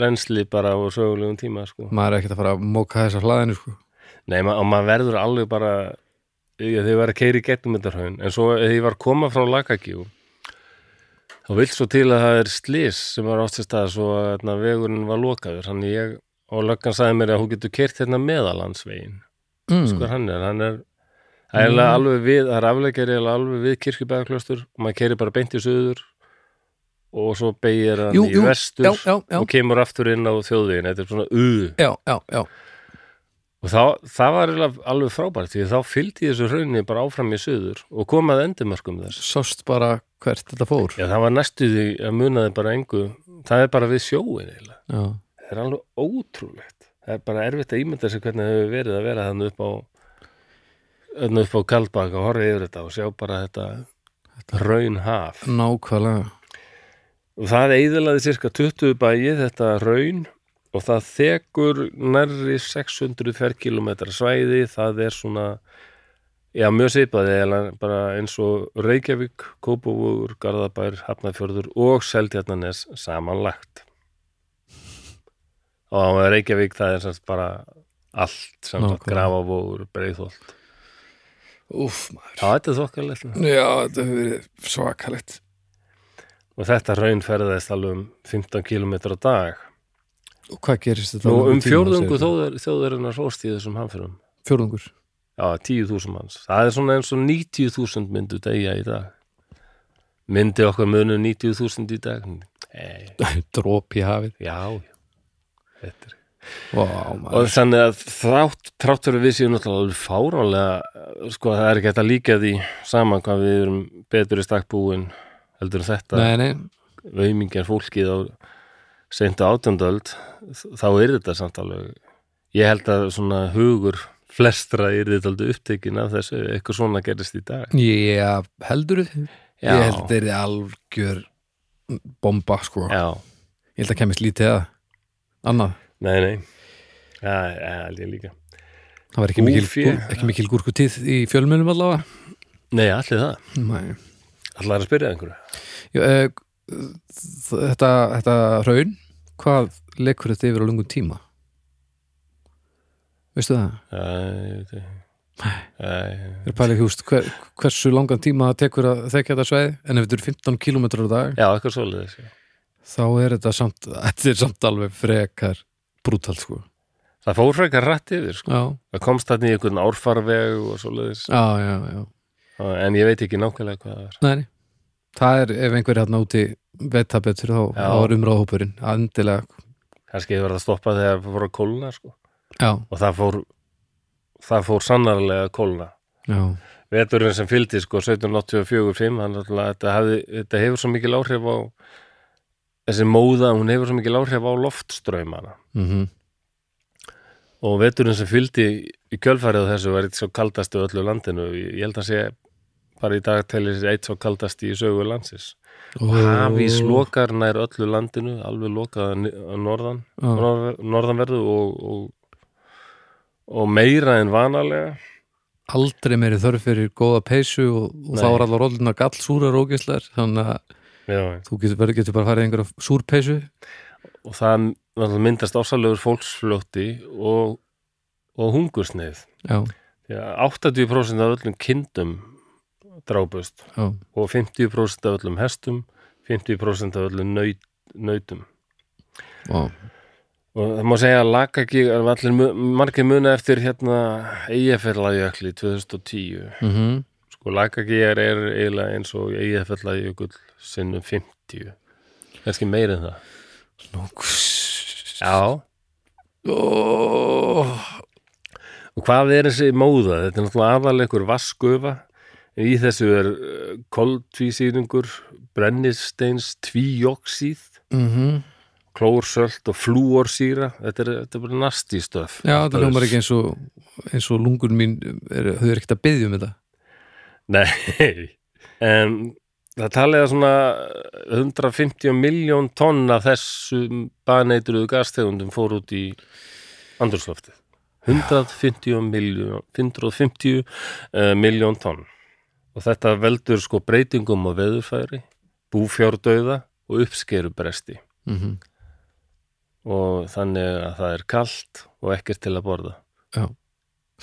rensli bara á sögulegum tíma, sko. maður er ekkert að fara að móka þessa hlaðinu sko. Nei, ma og maður verður alveg bara, ég, þau var að keiri gegnum þetta hraun, en svo þegar ég var að koma frá Lakagjú, þá vill svo til að það er slís sem var átt sér stað svo að hérna, vegurinn var lokaður, ég, og löggan sagði mér að hún getur kert hérna meðalansvegin. mm. sko hann er, hann er eiginlega alveg við, það er afleikari alveg við kirkjubæðaklöstur og maður keiri bara beint í söður og svo beigir hann Jú, í jú, vestur já, já, já. og kemur aftur inn á þjóðvegin þetta er svona u já, já, já, og þá, það var alveg frábært því þá fylgdi þessu hraunni bara áfram í söður og komað endumörkum þess. Sást bara hvert þetta fór. Já það var næstu því að munaði bara engu. Það er bara við sjóin eiginlega. Það er alveg ótrúlegt. Það er bara erfitt að ímynda sig hvernig það hefur verið að vera þannig upp á þannig upp á kaldbaka og horfa yfir þetta og sjá bara þetta, raun haf. Nákvæmlega. Og það eiðilaði cirka 20 bæi þetta raun og það þekur nærri 600 ferkilometra svæði það er svona já mjög eiginlega bara eins og Reykjavík, Kópavúgur, Garðabær, Hafnarfjörður og Seltjarnanes samanlagt. Og á Reykjavík það er semst bara allt sem sagt Nákvæmlega. grafavógur, breiðholt. Úf, maður. Já þetta er þokkalegt Já, þetta hefur verið svakalegt. Og þetta raun ferðaðist alveg um 15 km á dag Og hvað gerist þetta? Nú um þjóðar, þjóðarinnar róst í þessum hamfyrum. Fjórðungur Já, 10.000 manns. Það er svona eins og 90.000 myndu degja í dag. Myndi okkar munu 90.000 í dag? Nei, <laughs> Dróp í hafið já. Þetta er. Vá, og þannig að þrátt, fyrir við séum náttúrulega fáránlega sko það er ekki að líka því saman hvað við erum betur í stakkbúin heldur en þetta veimingjar fólkið á seintu átjöndöld þá er þetta samt alveg ég held að svona hugur flestra er þetta aldrei upptekin af þessu eitthvað svona gerist í dag. Já, heldur þið? Ég held þeir eru algjör bomba, sko. Já, Ég held að kemist lítið að annað. Nei, nei. Já, held ég líka. Það var ekki mikil, ekki mikil gúrkutíð í fjölmjölum allavega? Nei, allir það, Nei. allar að spyrja einhverju? Já, e, þetta, þetta raun hvað leikur þetta yfir á lungum tíma? Veistu það? Já, ég veit ekki Nei, pælið húst hver, hversu langan tíma það tekur að þekja þetta sveið en ef þetta eru 15 km á dag Já, eitthvað já. þá er þetta samt, <laughs> þetta er samt alveg frekar brútal sko Það fór frekar rætt yfir sko. Já, Það komst þarna í einhvern árfarveg og já, já En ég veit ekki nákvæmlega hvað það er Nei, nei. Það er ef einhver hérna úti veit það betur þá, þá er umráðhópurinn endilega, Kannski hefur það að stoppa þegar það fór að kólna sko. og það fór það fór sannarlega að kólna. Já. Veturinn sem fylgdi sko 1784-5 þannig að þetta, þetta hefur svo mikil áhrif á þessi móða, hún hefur svo mikil áhrif á loftströymana mm og veturinn sem fylgdi í kjölfærið þessu var eitt svo kaldasti á öllu landinu. Ég held að sé bara í dag telir eitt svo kaldasti í sögu landsins. Hafís lokar nær öllu landinu alveg lokað að norðan Já. norð, norðanverðu og, og, og meira en vanalega. Aldrei meiri þörf fyrir góða peysu og, og þá er allar rollina gallsúrar ógislar þannig að Já, þú getur, bara- getur bara farið einhverja súrpeysu. Og það myndast ásalegur fólksfljótti og, og hungursneið já, að 80% af öllum kindum drápust. Já, og 50% af öllum hestum 50% af öllum naut, nautum. Já, og það má segja að Lakagíg er allir margir muna eftir hérna Eyjafjallajökli 2010 mhm. Sko Lakagígar er eiginlega eins og Eyjafjallajökull sinnum 50 kannski meira en það. Nú, Já. Ó, Og hvað er þessi móða? Þetta er náttúrulega aðalega vaskufa en í þessu er koltvísýringur, brennisteins, tvíoxíð, mhm klórsölt og flúorsýra. Þetta er, þetta er bara nasti stöf. já, þetta hljómar ekki eins og eins og lungun mín þau er ekkert að byggja um þetta Nei, en það talið að svona 150 miljón tonn af þessum baneitruðu gastegundum fór út í andurslöftið. 150 miljón, 150 uh, miljón tonn. Og þetta veldur sko breytingum á veðurfæri, búfjárdauða og uppskerubresti. mhm Og þannig að það er kalt og ekkert til að borða. já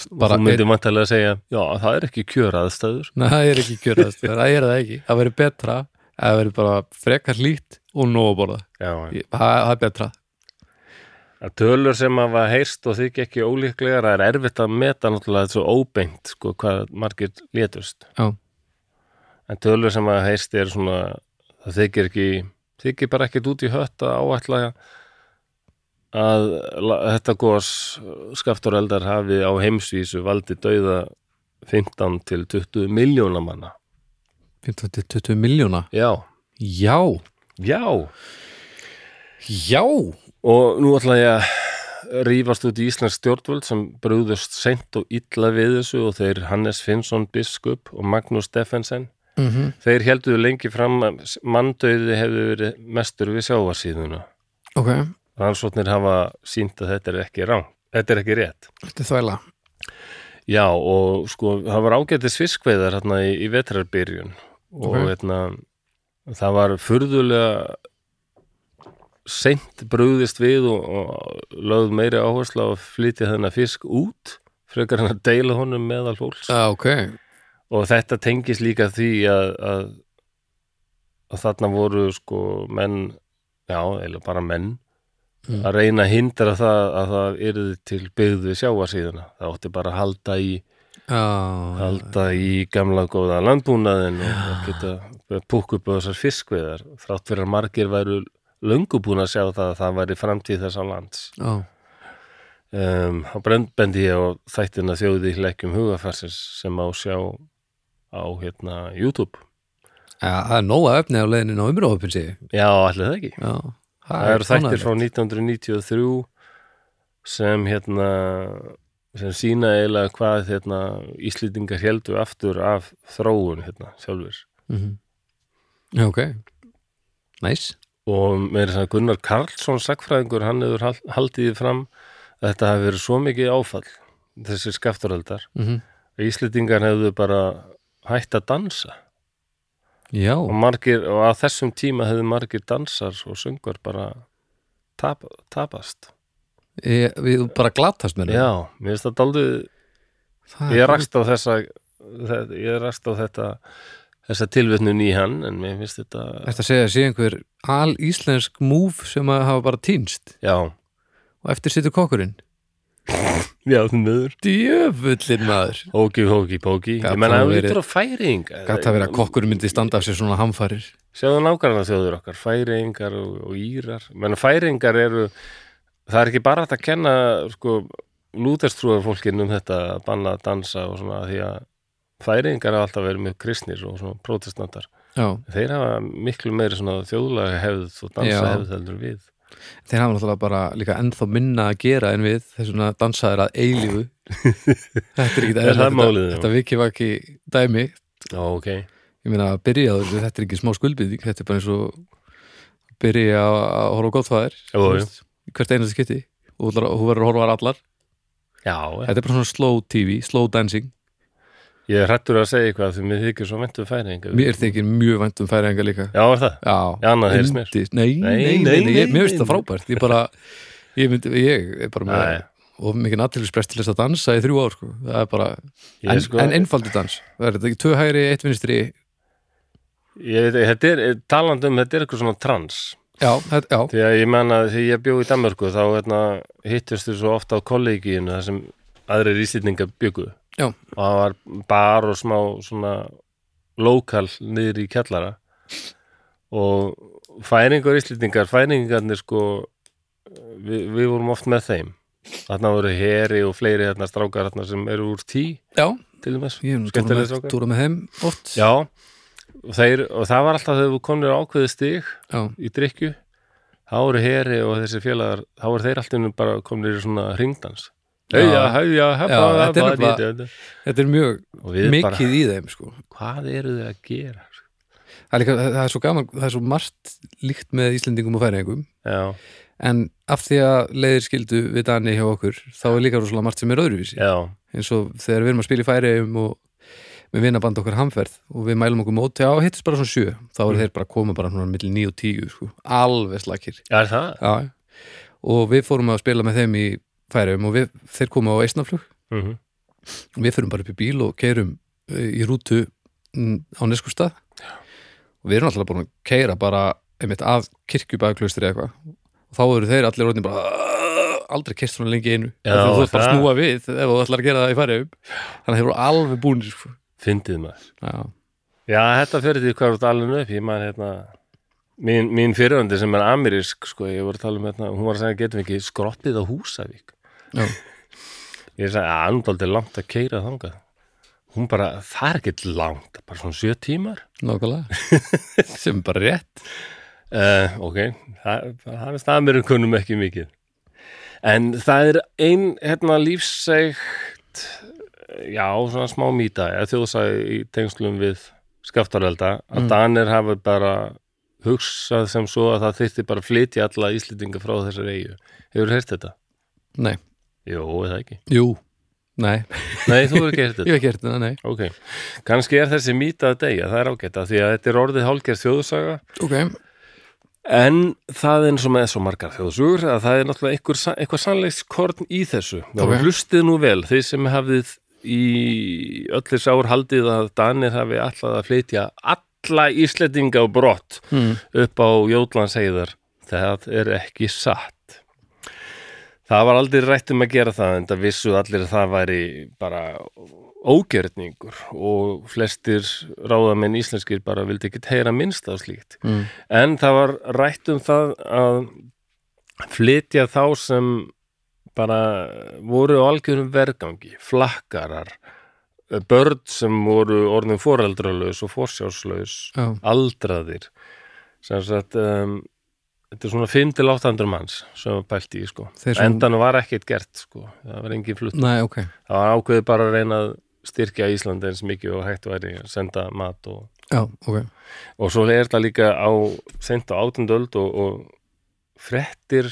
Og bara þú myndir vantarlega að segja, já, það er ekki kjöraðstæður. Nei, það er ekki kjörast, það er það ekki Það verður betra, það verður bara frekar hlýtt og nóg að borða Já, Það það er betra að tölur sem hafa heyrst og þykja ekki ólíklegar það er erfitt að meta náttúrulega þetta svo óbeint sko hvað margir létust Já. En tölur sem hafa heyrst er svona það þykir ekki þykir bara ekkert út í hött að áætla að þetta gos skaftureldar hafi á heimsvísu valdi dauða 15 til 20 miljóna manna. 15-20 miljóna já, Já, já. Já. Og nú ætla ég að rífast út í Íslands stjórnvöld sem brúðust seint og illa við þessu og þeir Hannes Finnsson biskup og Magnús Steffensen mm þeir helduðu lengi fram að manndauði hefði verið mestur við sjávarsíðuna. Ok, Rannsóknir hafa sínt að þetta er ekki rán, þetta er ekki rétt. þetta er þvæla Já og sko það var ágætis fiskveiðar hérna í, í vetrarbyrjun og Ok. hérna það var furðulega seint brugðist við og, og lögð meiri áherslu á að flytja þennan fisk út frekar hann að deila honum meðal fólks Já, ok og þetta tengis líka því að, að, að þarna voru sko menn já, eða bara menn Mm. að reyna að hindra það að það yrði til byggðu sjávarsíðuna. Það átti bara að halda í Já, halda í gamla góða landbúnaðin og geta púk upp á þessar fiskveðar þrátt fyrir að margir væru löngu búin að sjá það að það væri framtíð þessa lands. Já, um, þá brend- bendi ég á þættina þjóði leikjum hugafarsins sem á sjá á hérna YouTube. Ja, það er nóga efni á leiðinu á umrófupin sig já, allir það ekki. Já, það eru þættir frá 1993 sem hérna sem sína eiginlega hvað hérna, Íslendingar heldu aftur af þróun hérna, sjálfur Mhm. Já, ok. Næs og meira þess að Gunnar Karlsson sagfræðingur, hann hefur hal- haldið fram að þetta hafi verið svo mikið áfall þessi skaftaröldar mm að Íslendingar hefðu bara hætt að dansa. Já, og, margir, og að þessum tíma hefðu margir dansar og söngur bara tap, tapast. Ég, við bara glatast með Já, mér finnst það daldið það ég rakst á þessa þe- ég rakst á þetta þessa tilvitnun í hann en mér finnst þetta Þetta segja að sé einhver al íslensk múf sem að hafa bara týnst? Já, og eftir situr kokkurinn já, þú meður Djöfullin maður. Hóki, hóki, Gat Ég menna það að verið- lítur á færing. Gat að vera að kokkurinn myndi standa af sér svona hamfarir? Sjáðu nákvæmlega þjóður okkar, færingar og, og írar. Menna færingar eru það er ekki bara að kenna sko, lúterstrúar fólkinn um þetta að banna að dansa og svona því að færingar hafa alltaf verið mjög kristnir og svona protestantar Já, þeir hafa miklu meiri svona þjóðlega hefð og dansa hefð heldur við þeir hafa náttúrulega bara líka ennþá minna að gera en við þess vegna dansaðir að eilífu. <laughs> Þetta er ekki Er það? Þetta viki var ekki dæmi. Já, ok, Ég meina að byrja þetta er ekki smá skuldbygging Þetta er bara eins og byrja að horfa góttfæðir Jú, jú. Hvert einasta skipti. Og þú verður að horfa allar. Já, Þetta er bara svona slow TV, slow dancing ég er hrættur að segja eitthvað því mér þykir svo mentu færingar Mér þykir mjög vænt um færinga líka. Já, er það? Já, Já, annað heyrist mér. Nei, nei, Nei, ég, mér finnst það frábært. Ég bara, ég myndi, ég er bara með og mikið náttúrulega til þess að dansa í þrjú ár sko. það er bara, Ég en, sko- en einfaldur dans. Það er þetta ekki tvö hægri, eitt vinstri? Ég veit, þetta er, talandi um þetta er eitthvað svona trans. Já, þetta, já, Því að ég menna því ég bjó í Danmörku þá hérna, hittustu svo ofta á kollegíinu þar sem aðrir íslendingar byggu Já. og það var bar og smá svona lokal niður í kjallara. Og færingar íslendingar, færingarnir sko við, við vorum oft með þeim. Þarna voru heri og fleiri þarna strákar þarna sem eru úr tí já. til túra með, strákar. túra með þeim oft. Já, og, þeir, og það var alltaf þegar við komnir ákveðið stig já, í drikju þá eru heri og þessi félagar þá eru þeir alltaf bara komnir í svona ringdans Já. Hauja, hauja, hefða, Já, þetta er er mjög mikið í þeim sko. hvað eru þið að gera það, er líka, það er svo gaman, það er svo margt líkt með Íslendingum og færingum já, en af því að leiðir skildu við Dani hjá okkur, þá er líka rosalega margt sem er öðruvísi já, eins og þegar við erum að spila í færiðum og við vinnaband okkar hamferð og við mælum okkur móti á hittist bara svona sjö þá eru Mm. þeir bara að koma bara milli 9 og 10 sko. alveg slakir er það? Já. og við fórum að spila með þeim í færiðum og við, þeir koma á eisnaflug Mm og við förum bara upp í bíl og keirum í rútu mm, á neskustad og við erum alltaf búin að keira bara einmitt að kirkjubæðaklaustri eitthvað. Og þá eru þeir allir orðin bara aldrei keist svona lengi einu. Já, Af þú ert bara að snúa við ef þú ætlar að gera það í færiðum þannig að þeir eru alveg búin sko. fyndið maður. Já, já, þetta fyrir því hvað þú ert alveg upp. Ég maður hérna mín, mín fyriröndi sem er amerísk sko, ég voru að tala um hérna, hún var að segja getum ekki skroppið á Húsavík ég sagði að andaldi langt að keira þangað. Hún bara, það er ekkert langt bara svona sjö tímar. Nákvæmlega. <laughs> Sem er bara rétt. Uh, ok, það, það er staðmyrinn kunnum ekki mikið. En það er ein hérna lífsegt já, svona smá mýta þjóðsæði í tengslum við skaftarvelda að Mm. Danir hafa bara hugsað sem svo að það þyrfti bara að flytja alla Íslendinga frá þessar eigu hefur heyrt þetta? Nei, Jó, eða ekki? jú, nei, Nei, þú hefur ekki heyrt <laughs> ég þetta hef hert það, nei Ok, kannski er þessi mýta að deyja, það er ágæta því að þetta er orðið hálgerð þjóðsaga Ok, En það er eins og með svo margar þjóðsugur að það er náttúrulega einhver, eitthvað sannleikskorn í þessu. Það Ok. var hlustið nú vel, þeir sem hafið í öllir sár haldið að Danir hafi alltaf að flytja alla Íslendinga á brott mm. upp á Jótlandsheiðar. Það er ekki satt. Það var aldrei rætt um að gera það en það vissu allir að það væri bara ógjörningur og flestir ráðamenn íslenskir bara vildi ekki heyra minnst á slíkt. Mm. En það var rætt um það að flytja þá sem bara voru á algjörum vergangi, flakkarar börn sem voru orðin foreldralaus og forsjárslaus já, aldraðir sem sagt um, þetta er svona 5-800 manns sem var pælt í sko. Sem- endan var ekkert gert sko. það var engin flutt nei, ok. Það var ákveðið bara að reyna að styrkja Íslandi eins mikið og hægt væri að senda mat og, já, ok, og svo er það líka á sent á átundöld og, og frettir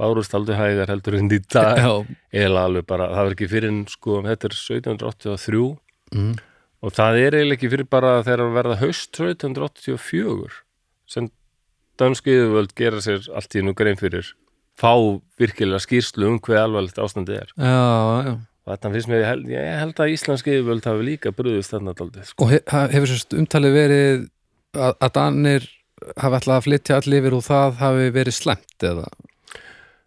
bárust aldrei hægar heldur en í dag. Eða alveg bara, það var ekki fyrir sko, þetta er 1783 mm, og það er eiginlega ekki fyrir bara þegar að verða haust 1784 sem dansku yfirvöld gera sér allt í nú grein fyrir fá virkilega skýrslu um hver alvarlegt ástandið er já, já og þetta finnst mér, ég held, ég held að íslenski yfirvöld hafi líka brúðist þarna daldið sko. Og hefur sérst umtalið verið að, að Danir hafi ætlað að flytja allir yfir og það hafi verið slemt eða?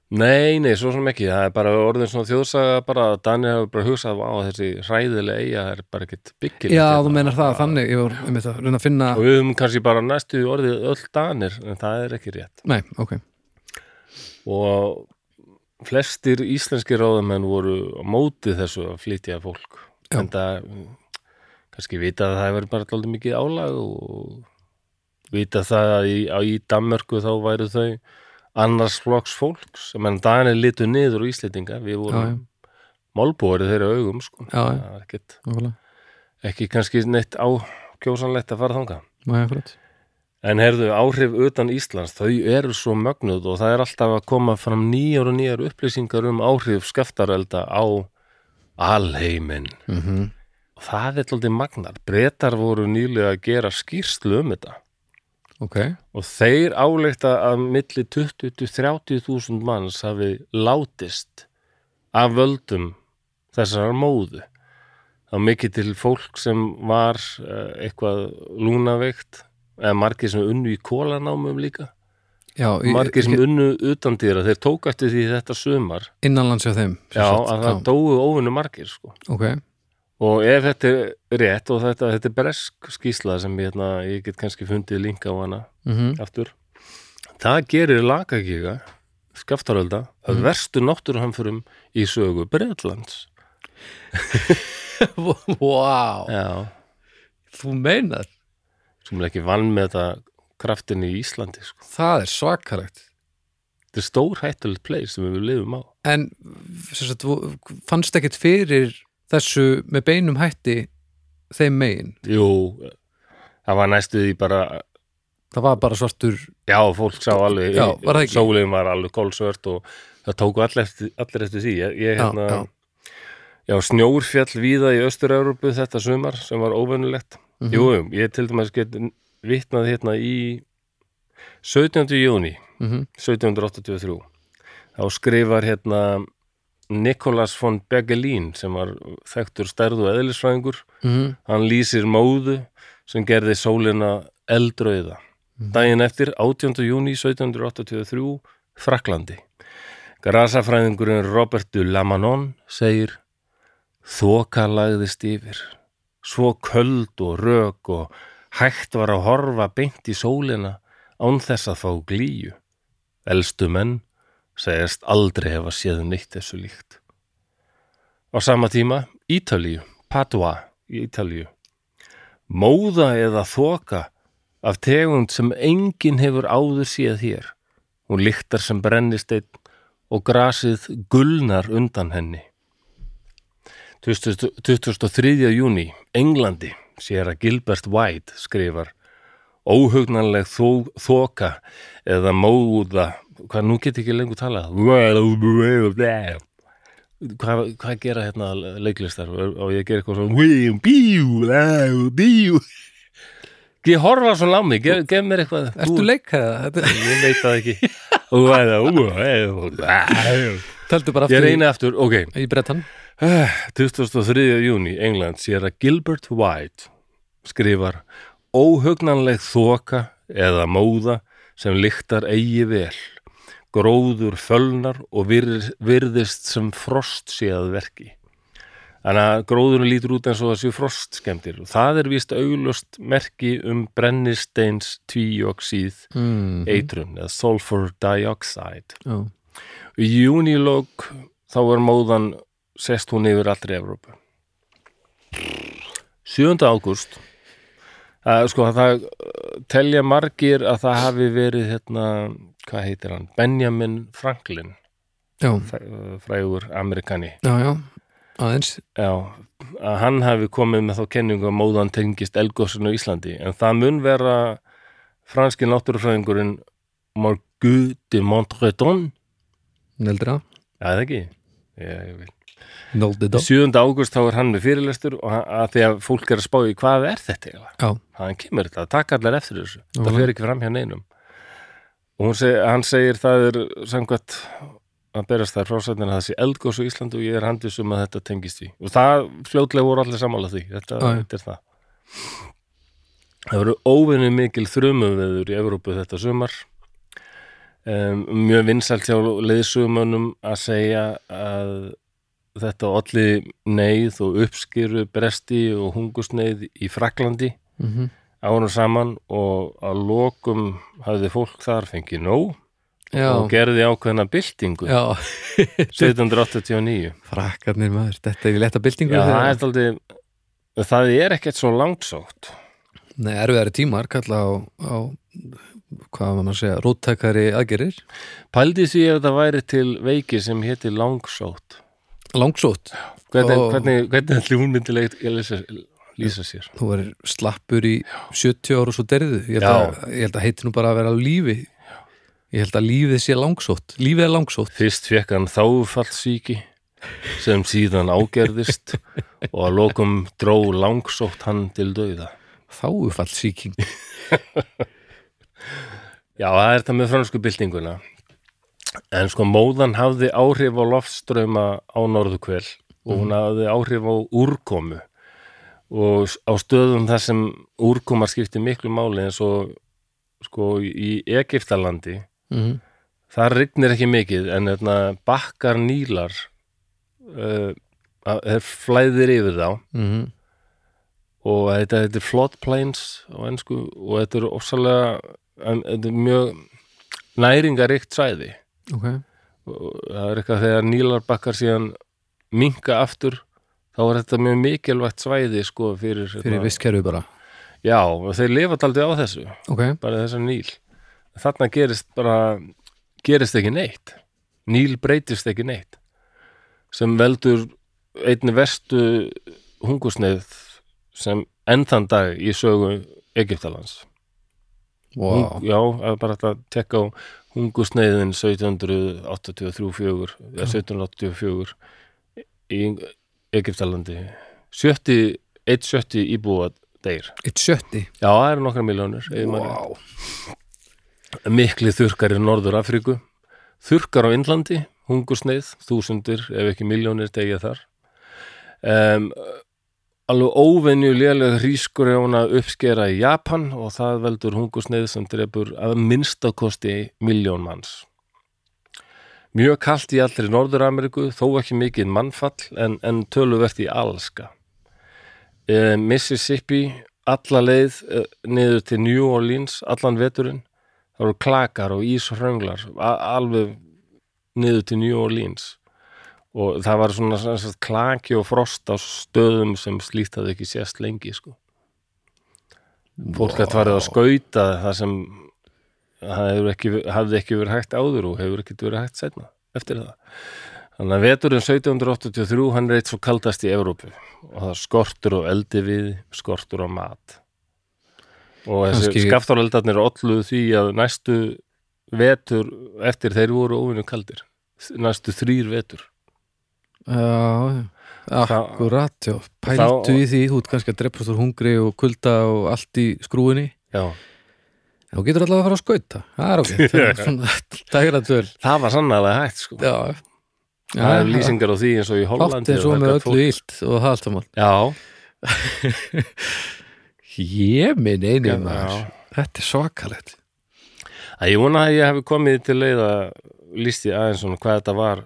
Nei, nei, svo sem ekki, það er bara orðin svona þjóðsaga bara að Dani hafi bara hugsað á þessi hræðilega eiga, er bara ekkit byggilegt Já, hérna. þú meinar það, þannig, ég var um þetta að reyna að finna, og við höfum kannski bara næstu orðið öll Danir, en það er ekki rétt nei, ok og flestir íslenski ráðamenn voru á móti þessu að flytja fólk Já. en það kannski vita að það hefur bara alltaf mikið álag og vita það að í, að í Danmörku þá væru þau annars flokks fólks sem en Danir litu niður og Íslendinga við vorum málbúarið þeirra augum sko. Já, já. það ekkit, ekki kannski neitt ákjósanlegt að fara þangað Nei. En herðu, áhrif utan Íslands, þau eru svo mögnuð og það er alltaf að koma fram nýjar og nýjar upplýsingar um áhrif skaftarelda á alheiminn. Mm Og það er alltaf magnar. Bretar voru nýlega að gera skýrslu um þetta Ok, og þeir áleikta að milli 20-30 þúsund manns hafi látist af völdum þessar móðu. Var mikið til fólk sem var eh, eitthvað lúnaveikt eða margir sem unnu í kólanámum líka. já, margir sem unnu utan dýra, þeir tók eftir því þetta sumar, innanlands hjá þeim. já, að það dóu óvinnu margir, sko. Ok, Og ef þetta er rétt og þetta, þetta er bresk skýsla sem ég, hérna, ég get kannski fundið linka á hana mm aftur, það gerir lakagiga, skaftarölda, að verstu náttúruhamförum í sögu Breitlands. wow, <laughs> Já, þú meinar, sem er ekki vann með þetta kraftin í Íslandi, sko. það er svakalegt. Þetta er stór hættulegt place sem við lifum á. En sagt, fannst ekkert fyrir þessu með beinum hætti þeim megin? Jú, það var næstu því bara Það var bara svartur, Já, fólk sá alveg, Já, var alveg kólsvört og það tóku allir eftir, allir eftir því. Ég, ég Já, hérna, já. já, snjór fjall víða í Östur-Európu þetta sumar sem var óvennulegt. Mhm. Jú, jú, ég til dæmis get vitnað hérna í 17. júni mm 1783. Þá skrifar hérna Nikolas von Begelin sem var þekktur stærðu eðlisfræðingur -hmm. hann lýsir móðu sem gerði sólina eldrauða. Daginn eftir, 18. júni 1783, Fraklandi. Grasafræðingurinn Robert de Lamanon segir Þoka lagðist yfir, svo köld og rök og hægt var að horfa beint í sólina án þess að fá glíu. Elstu menn segjast aldrei hefa séð neitt þessu líkt. Á sama tíma, Ítalíu, Padua í Ítalíu. Móða eða þoka af tegund sem enginn hefur áður séð hér. Hún lyktar sem brennisteinn og grasið gulnar undan henni. 20 23. júni, Englandi, sér að Gilbert White skrifar óhugnanleg þoka eða móða, hvað nú get ég ekki lengur talað. Hvað, hvað gera hérna leiklistar? Og ég gera eitthvað svona ég horfa svona á mig gef, gef mér eitthvað. Ertu leikaða? Þetta ég veit það ekki. Það töldu bara ég aftur reyni aftur, ok. í, í brettan 23. júni, England, sér að Gilbert White skrifar óhugnanleg þoka eða móða sem lyktar eigi vel gróður fölnar og virð- virðist sem frost sé að verki þannig að gróðurinn lítur út eins og þessu frostskemdir og það er víst auglust merki um brennisteins tvíoxíð mm. eitrun eða sulfur dioxide Já. Í júnilók þá er móðan sest hún yfir allri Evrópu 7. ágúst að, sko, það uh, telja margir að það hafi verið hérna, hvað heitir hann, Benjamin Franklin. Uh, frægur amerikani. Já, já, aðeins. Já, að hann hafi komið með þá kenningu að móðan tengist elgósinu í Íslandi. En það mun vera franski náttúrufræðingurinn Margus de Montreton. Neldra, Já, það ekki ég, ég veit. noldi dó. 7. ágúst þá er hann með fyrirlestur og að því að fólk er að spá í hvað er þetta já, hann kemur þetta, taka allar eftir þessu. Já. það fer ekki fram hjá neinum. Og seg, hann segir það er samkvæmt að berast þær frásættin að það sé eldgós á Íslandu og ég er handis um að þetta tengist því. Og það fljótlega voru allir sammála því. Þetta, þetta er það. Það voru óvinni mikil þrumuveður í Evrópu þetta sumar um, mjög vinsælt hjá leiðsumönum að segja að þetta olli neyð og uppskýru bresti og hungusneið í Fraklandi mm ánum saman og að lokum hafði fólk þar fengið nóg já, og gerði ákveðna byltingu. Já. 1789 frakkarnir maður, þetta er í letta byltingu Já, það er aldrei það er ekkert svo langsótt Nei, erfiðari tímar kalla á, á hvað maður að segja, róttækari aðgerir Pældi því ef það væri til veiki sem héti langsótt. Langsótt, Hvernig, Ó. hvernig, hvernig ætli hún myndi leik- lýsa, lýsa sér? Þú er slappur í 70 ára og svo derðu. Ég held, Já. að, ég held að heiti nú bara að vera á lífi. Ég held að lífið sé langsótt. Lífið er langsótt. Fyrst fekk hann þáfallsíki sem síðan ágerðist og að lokum dró langsótt hann til dauða. Þáufall síking <laughs> Já, það er þetta með fransku byltinguna. En sko móðan hafði áhrif á loftströma á norðukvel og hún hafði áhrif á úrkomu. Og á stöðum þar sem úrkomar skipti miklu máli eins og sko í Egiptalandi mm þar rignir ekki mikið en þarna, bakkar nýlar uh, er flæðir yfir þá. -hmm. og þetta, er floodplains á ennsku og þetta er ofsalega en, þetta er mjög næringaríkt svæði. Ok, og það er eitthvað þegar nýlarbakkar síðan minka aftur þá er þetta mjög mikilvægt svæði sko fyrir, fyrir visskerfi bara. Já, og þeir lifa aldrei á þessu. Ok, bara þessar nýl. Þarna gerist bara gerist ekki neitt. Nýl breytist ekki neitt. Sem veldur einni verstu hungusneið sem ennþann dag í sögu Egyptalands wow. Hung, já, er bara að tekka á hungusneiðin 1783-4 eða 1784 í Egyptalandi. 70, 170 íbúa eitt sjötti? Já, það eru nokkra miljónir wow. mikli þurrkar í Norður Afríku þurrkar á Indlandi hungusneið, þúsundir ef ekki miljónir degja þar. Um, alveg óvenju lélega hrískur að uppskera í Japan og það veldur hungusneið sem drefur að minnstakosti miljón manns. Mjög kalt í allri Norður Ameríku þó ekki mikið mannfall en, en töluvert í Alaska um, Mississippi alla leið uh, niður til New Orleans allan veturinn. Það voru klakar og íshrönglar a- alveg niður til New Orleans og það var svona, svona, svona klaki og frost á stöðum sem slíkt hafði ekki sést lengi sko. fólk hætt farið að skauta það sem hefur ekki, hafði ekki verið hægt áður og hefur ekki verið hægt setna eftir það. Þannig að veturinn 1783 hann er eitt svo kaldast í Evrópu. Og það skortur og eldi við skortur og mat. Og þessi skaftáreldarnir olluðu því að næstu vetur eftir þeir voru óvinnu kaldir næstu þrýr vetur já, akkurat já. pældu Þá- í því, þú ert kannski að dreppast úr hungri og kulda og allt í skrúinni Já, þá getur allavega að fara að skauta. Það er ok, það er <laughs> svona dægra dvöl það var sannlega hægt sko. já, það er lýsingar á því eins og í Hátt Hollandi er svo og það með öllu illt og það allt saman Já, <laughs> Ég minn einu Þetta er svakalegt. Að ég vona að ég hef komið til leið að lísti aðeins svona hvað þetta var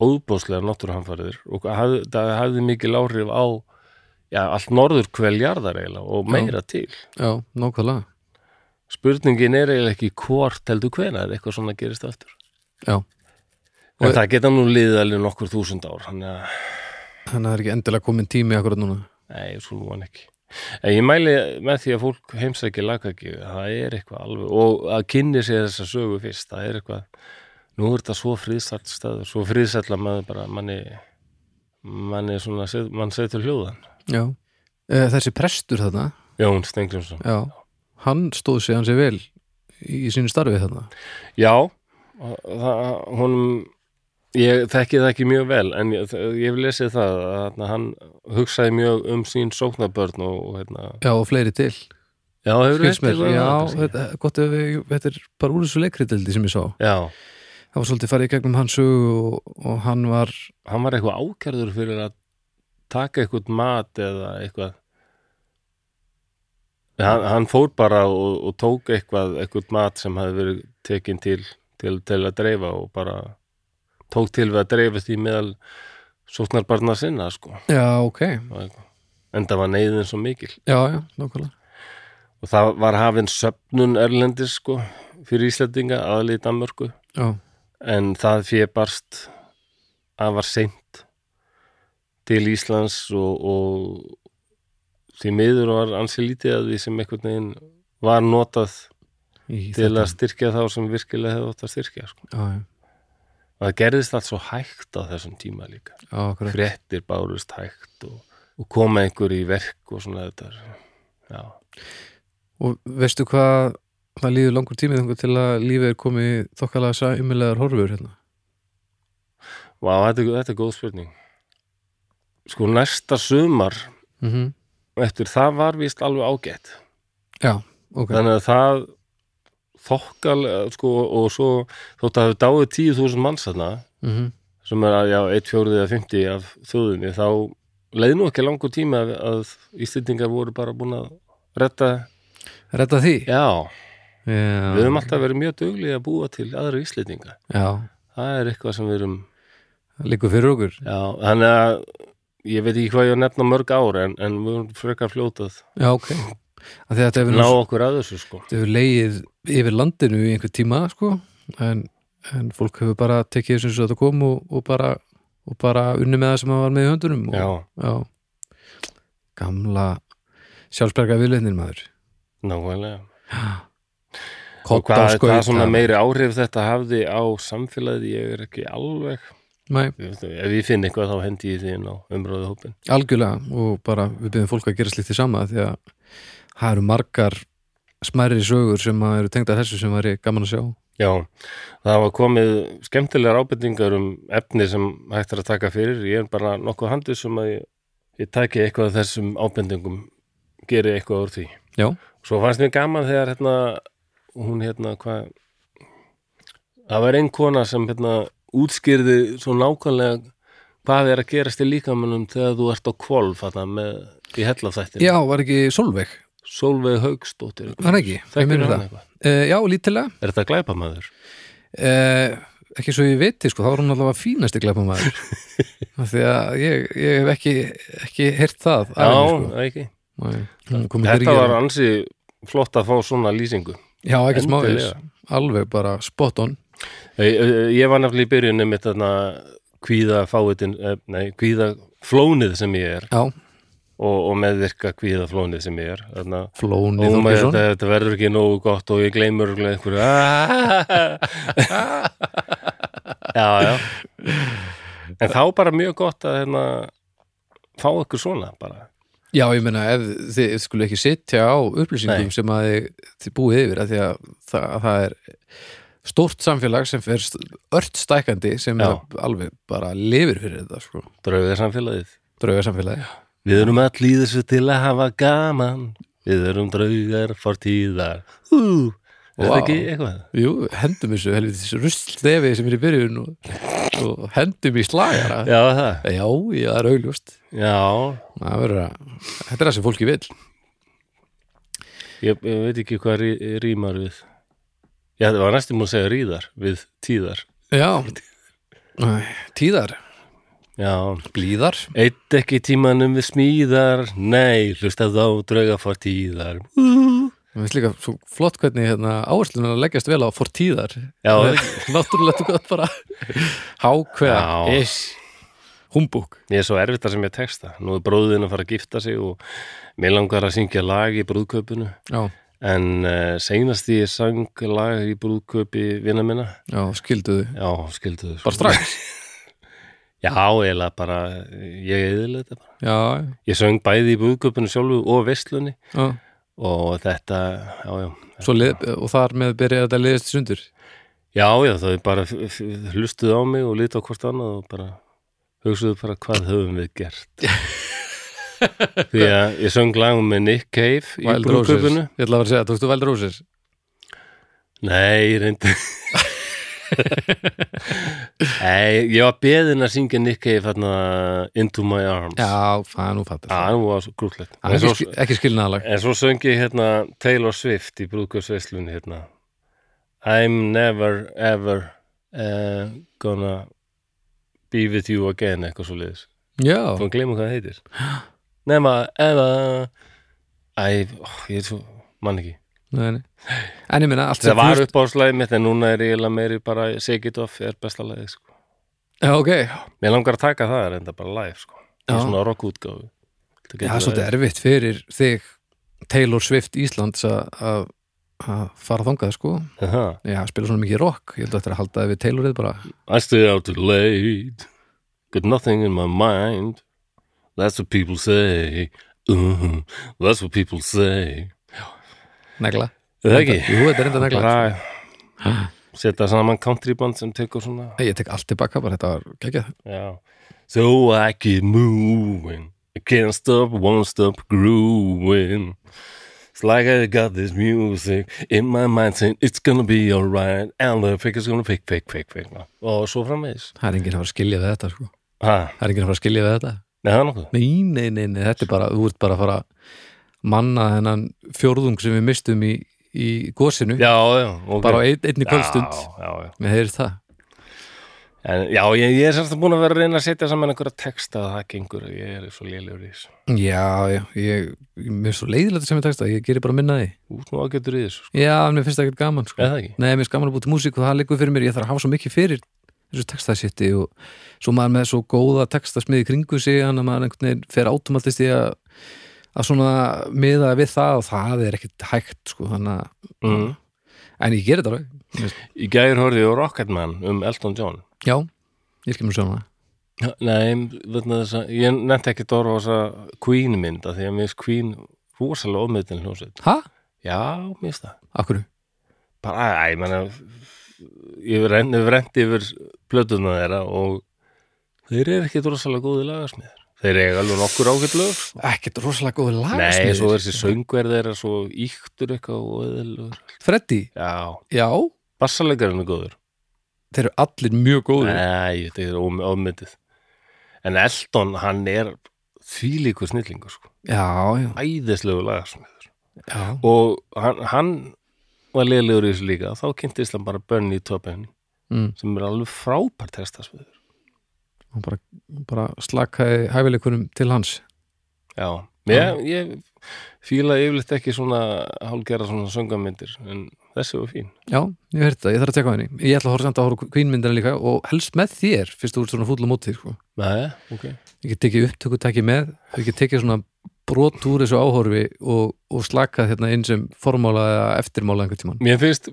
óbóðslega náttúruhamfæriður og hafði, það hafði mikil áhrif á já, allt norður kveljarðar eiginlega og meira til. Já, nákvæmlega. Spurningin er eiginlega ekki hvort heldur hvenar eitthvað svona gerist aftur. Já, Og- En það geta nú liðið alveg nokkur þúsund ár Þannig að, það er ekki endilega komin tími akkurat núna. Nei, svo nú hann ekki. En ég mæli með því að fólk heimsækja lagaki, það er eitthvað alveg og að kynni sér þessa sögu fyrst það er eitthvað, nú er þetta svo friðsætt staður, svo friðsætla maður bara manni manni svona, mann setur hljóðan Já. Eh, Þessi prestur þarna, Jón Stengljónsson já, hann stóð sig hann sér vel í sínu starfi þarna. Já, það, honum ég þekki það ekki mjög vel en ég, ég hef lesið það að hann hugsaði mjög um sín sóknarbörn og, og hérna, Já, og fleiri til. já, hefur mér, já, þetta, þetta, gott ef við, þetta er bara úr þessu leikritildi sem ég sá. já, Það var svolítið farið í gegnum hans og, og hann var, hann var eitthvað ákærður fyrir að taka eitthvað mat eða eitthvað. Hann, hann fór bara og, og tók eitthvað, eitthvað mat sem hafi verið tekin til, til, til að dreifa og bara tók til við að dreifa því meðal sóknarbarna sinna sko. Já, ok, en það var neyðin svo mikil. Já, já, nákvæmlega. og það var hafinn söfnun erlendis sko fyrir Íslandinga aðlið í Danmörku. Já, en það fyrir barst að var seint til Íslands og, og því miður var ansi lítið að því sem einhvern veginn var notað í til þetta. að styrkja þá sem virkilega hefði átt að styrkja sko. Já, já, og það gerðist allt svo hægt á þessum tíma líka akkurat. fréttir bárust hægt og, og koma einhver í verk og svona þetta já, Og veistu hvað það líður langur tímið til að lífið er komið þokkalega sæmilegar horfur hérna? Vá, þetta, er- þetta er góð spurning sko næsta sumar Mm eftir það var víst alveg ágætt Já, ok. þannig að það þokkal sko, og svo þótt að hafa dáið 10.000 manns þarna Mm sem er að já, 1 fjórið eða 50 af þjóðinni þá leið nú ekki langur tíma að, að Íslendingar voru bara búin að retta, Redda því? já, Já. við höfum alltaf verið mjög duglega að búa til aðra Íslendinga Já, það er eitthvað sem við erum liggur fyrir okkur. já, þannig að ég veit ekki hvað ég að nefna mörg ár en, en við höfum frekar fljótað Já, ok. Þetta hefur, ná okkur að þessu sko þetta hefur leið yfir landinu í einhver tíma, sko, en, en fólk hefur bara tekið þess að þetta kom og, og bara og bara unni með það sem það var með í höndunum og, já, já. Gamla sjálfsberga viðleitnin maður. nákvæmlega og hvað, skauta. hvað svona meiri áhrif þetta hafði á samfélagið ég er ekki alveg Nei, ef ég finn eitthvað þá hendi ég því inn á umröðu hópin algjörlega og bara við byrjum fólk að gera slíkt í sama því að það eru margar smærri sögur sem eru tengda þessu sem væri gaman að sjá. já, það var komið skemmtilegar ábendingar um efni sem hægt er að taka fyrir. Ég er bara nokkuð handið sem að ég, ég taki eitthvað af þessum ábendingum geri eitthvað úr því. Já, svo fannst mér gaman þegar hérna hún hérna hvað það var ein kona sem hérna útskýrði svo nákvæmlega hvað er að gerast í líkamannum þegar þú ert á kvolf í hellafþættin já var ekki Solveig, Solveig Haugsdóttir var ekki? Ég hann það. Uh, já, lítilega. Er þetta glæpamaður? Uh, ekki svo ég viti, sko, þá var hún allavega fínasti glæpamaður. <laughs> Af því að ég, ég hef ekki, ekki heyrt það. Já, henni, sko. ekki í Þetta var ansi flott að fá svona lýsingu Já, ekki smáðis. Alveg bara spot on. Ég, ég var nefnilega í byrjunni mitt þarna kvíða fáitin, nei, kvíða flónið sem ég er. Já, og, og meðvirka kvíða flónið sem ég er þarna. Flóni og maður, þetta, þetta verður ekki nógu gott og ég gleymur einhverju. <laughs> Já, já. En þá bara mjög gott að hérna, fá ykkur svona bara Já, ég meina, ef þið skulle ekki sitja á upplýsingum Nei. sem að þið, þið búið yfir að því að það, að það er stórt samfélag sem fer st- ört stækandi sem alveg bara lifir fyrir þetta, sko. drauðir samfélagið Drauga samfélagi. Við erum öll í þessu til að hafa gaman Við erum draugar fortíðar Hú, er þetta ekki eitthvað? Jú, hendum þessu helvitis rusldefi sem er í byrjun og, og hendum í slagara. Já, það Já, já, það er augljóst. Já, Það verður að, þetta er það sem fólki vil. ég, ég veit ekki hvað rí, rýmar við Já, það var næstum að segja ríðar við tíðar Já. Tíðar, Já, blíðar. eitt ekki tímanum við smíðar Nei, hlustað á drauga fortíðar Hú, Mér finnst líka svo flott hvernig hérna, áherslunar leggjast vel á fortíðar. Já, Náttúrulega gott bara. Hákveða, ish Humbúk ég er svo erfitt að sem ég texta nú er bróðin að fara að gifta sig og mér langar að syngja lag í brúðkaupinu. Já, en uh, seinast ég sang lag í brúðkaupi vinna minna. Já, skilduðu já, skildu þau Bara strax? <laughs> Já, eiginlega bara, ég eðilega þetta bara. Já, ég söng bæði í brúðkaupinu sjálfu og vestlunni já og þetta, já, já. Svo og þar með byrjaði þetta liðist sundur? Já, já, þau bara hlustuðu á mig og lítu á hvort annað og bara hugsuðu bara hvað höfum við gert. <laughs> Því að ég söng lagum með Nick Cave í brúðkaupinu. Ég ætla að vera að segja, tókstu Wild Roses? Nei, ég reyndi <laughs> Nei, ég var beðin að syngja Nick Cave þarna Into My Arms. Já, það nú fattar Það var svo grútlegt. Það en, svo- ekki, skilnaðalag en svo söng ég hérna Taylor Swift í brúðgjöfsveislunni hérna. I'm never ever uh, gonna be with you again eitthvað svo liðis Já, Þú að gleyma hvað það heitir. Never ever Æ, ég er svo mann ekki. Nei, nei En ég minna, allt Það sem var flust upp á slæði mitt en núna er ég eiginlega meiri bara Shake It Off er besta lagið sko. Já, ok. Mér langar að taka það það bara live sko. í Já. svona rock útgáfu Já, það er svolítið erfitt fyrir þig Taylor Swift Íslands að- fara þangað, sko. Aha. Já, spila svona mikið rock. Ég held að þetta er að halda það við Taylorið bara. I stay out too late Got nothing in my mind. That's what people say. Uh, That's what people say. Negla Er það ekki? Jú, þetta er enda Bara setja saman countryband sem tekur svona. Ég tek allt tilbaka, bara þetta var geggjað. Já. So I keep moving I can't stop, won't stop grooving. It's like I got this music in my mind saying it's gonna be alright. And the fake is gonna fake, fake, fake, fake. Og svo framvegis. Það er enginn að fara að skilja við þetta, sko. Ha, Það er enginn að fara að skilja við þetta. Nei það er nokkuð. Nei, nei, nei, nei, þetta er bara, þú ert bara að fara manna þennan fjórðung sem við mistum í, í gósinu Já, já, ok. Bara á ein, einni kvöldstund. með heyrist það. En, já, ég, ég er sérst búin að vera að reyna að setja saman einhverja texta að það gengur, ég er svo lélegur í þessu. Já, já, ég, mér er svo leiðilegt sem ég tekst það, ég gerir bara minna því. Út nú ágættur í þessu, sko. Já, mér finnst það ekkert gaman, sko? Nei, mér finnst gaman að búti músík og það liggur fyrir mér. Ég þarf að hafa svo mikið fyrir þessu textasitti og svo maður með svo góða textasmiði kringu sig, hann að maður einhvern veginn fer automatist í að að svona miða við það og það er ekkert hægt, sko, þannig að Mm. en ég gerir þetta alveg Mér finnst- Í gæður horfði ég á Rocketman um Elton John Já, ég skil mér hana Já, Nei, vegna þess að ég nefndi ekki orða á þessa Queen mynda því að mér finnst Queen rosalega ofmiðtin hljómsveit Ha? Já, mér finnst það Akkur? bara, æ, ég menna ég hef rent yfir plötuna þeirra og þeir eru ekki rosalega góði lagarsmiður þeir eru alveg nokkur lög sko. Ekkert rosalega góði Nei, lagasmiðir svo er þessi söngverð þeirra svo íktur eitthvað og eðilegur Freddy? Já, Já, bassalegarinn er góður. Þeir eru allir mjög góðir. Nei, þetta er of- ofmyndið En Elton, hann er þvílíkur snillingur sko. Já, já, æðislegu lagarsmiður. Já. Og hann, hann var leiðilegur í þessu líka. Þá kynntist hann bara Bernie Taupin mm. sem er alveg frábært testasmiður og bara, bara slakaði hæfileikunum til hans. Já, ég, ég fíla yfirleitt ekki svona hálgera svona söngamyndir en þessi var fín. Já, ég heyrði það, ég þarf að teka á henni. Ég ætla að horfa samt að horfa kvínmyndina líka og helst með þér, fyrst þú ert svona fúll á móti sko. Nei, ok. Ég get tekið upptöku, tekið með Ég get tekið svona brot úr þessu áhorfi og, og slakað hérna inn sem formála eða eftirmála einhvern tímann. Mér finnst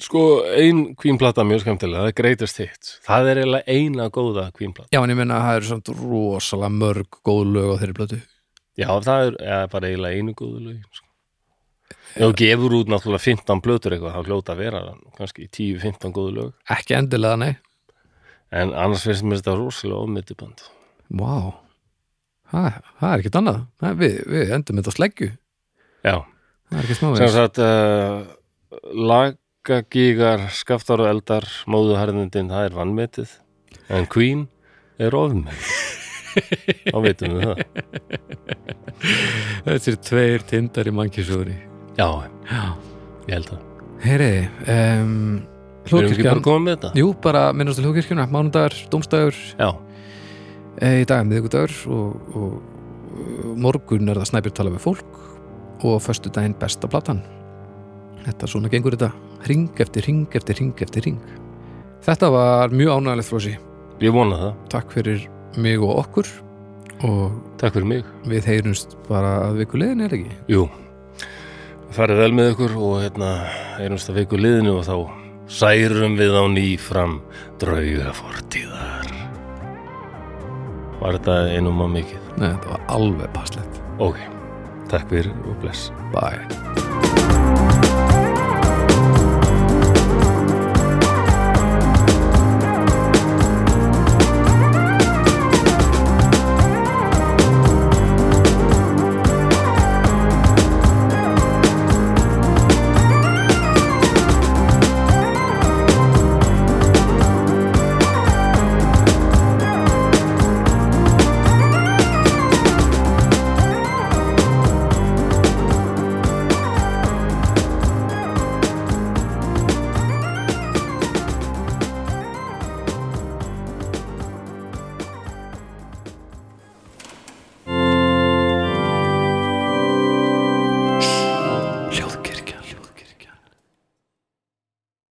sko ein kvínplata mjög skemmtilega, það er Greatest Hits. Það er eiginlega eina góða kvínplata. Já, en ég meina að það eru samt rosalega mörg góð lög á þeirri blötu Já, það er ja, bara eiginlega einu góðu lögin sko. Ef þú gefur út náttúrulega 15 blötur eitthvað, þá hljóta að vera kannski 10-15 góðu lög. Ekki endilega, nei. En annars finnst mér þetta rosalega ofmyndiband Vá. Það, það er ekkert annað. Við, við endum þetta sleggju. Já, Það er ekki smá sem sagt uh, lagagígar skaftar og eldar móðuharðindin, það er vannmetið en Queen er ofmetið. Þá veitum við það. Þetta er tveir tindar í mannkísúri Já, Já. Ég held það. Heyri, um, hlókirkjan með Jú, bara minnast til hlókirkjuna, mánudagur, dómstagur Já, e, í dag er miðvikudagur og, og, morgun er það snæpir tala við fólk. Og föstu daginn besta platan þetta svona gengur þetta. Ring eftir ring eftir ring eftir ring þetta var mjög ánægilegt flósi Ég vona það, takk fyrir mig og okkur. Og takk fyrir mig. við heyrumst bara að viku leiðin er ekki? Jú, farið vel með ykkur og hérna einumst að viku liðinu og þá særum við á ný fram drauga fortíðar. Var þetta einum að mikið? Nei, þetta var alveg passlegt. Ok, takk fyrir og bless. Bye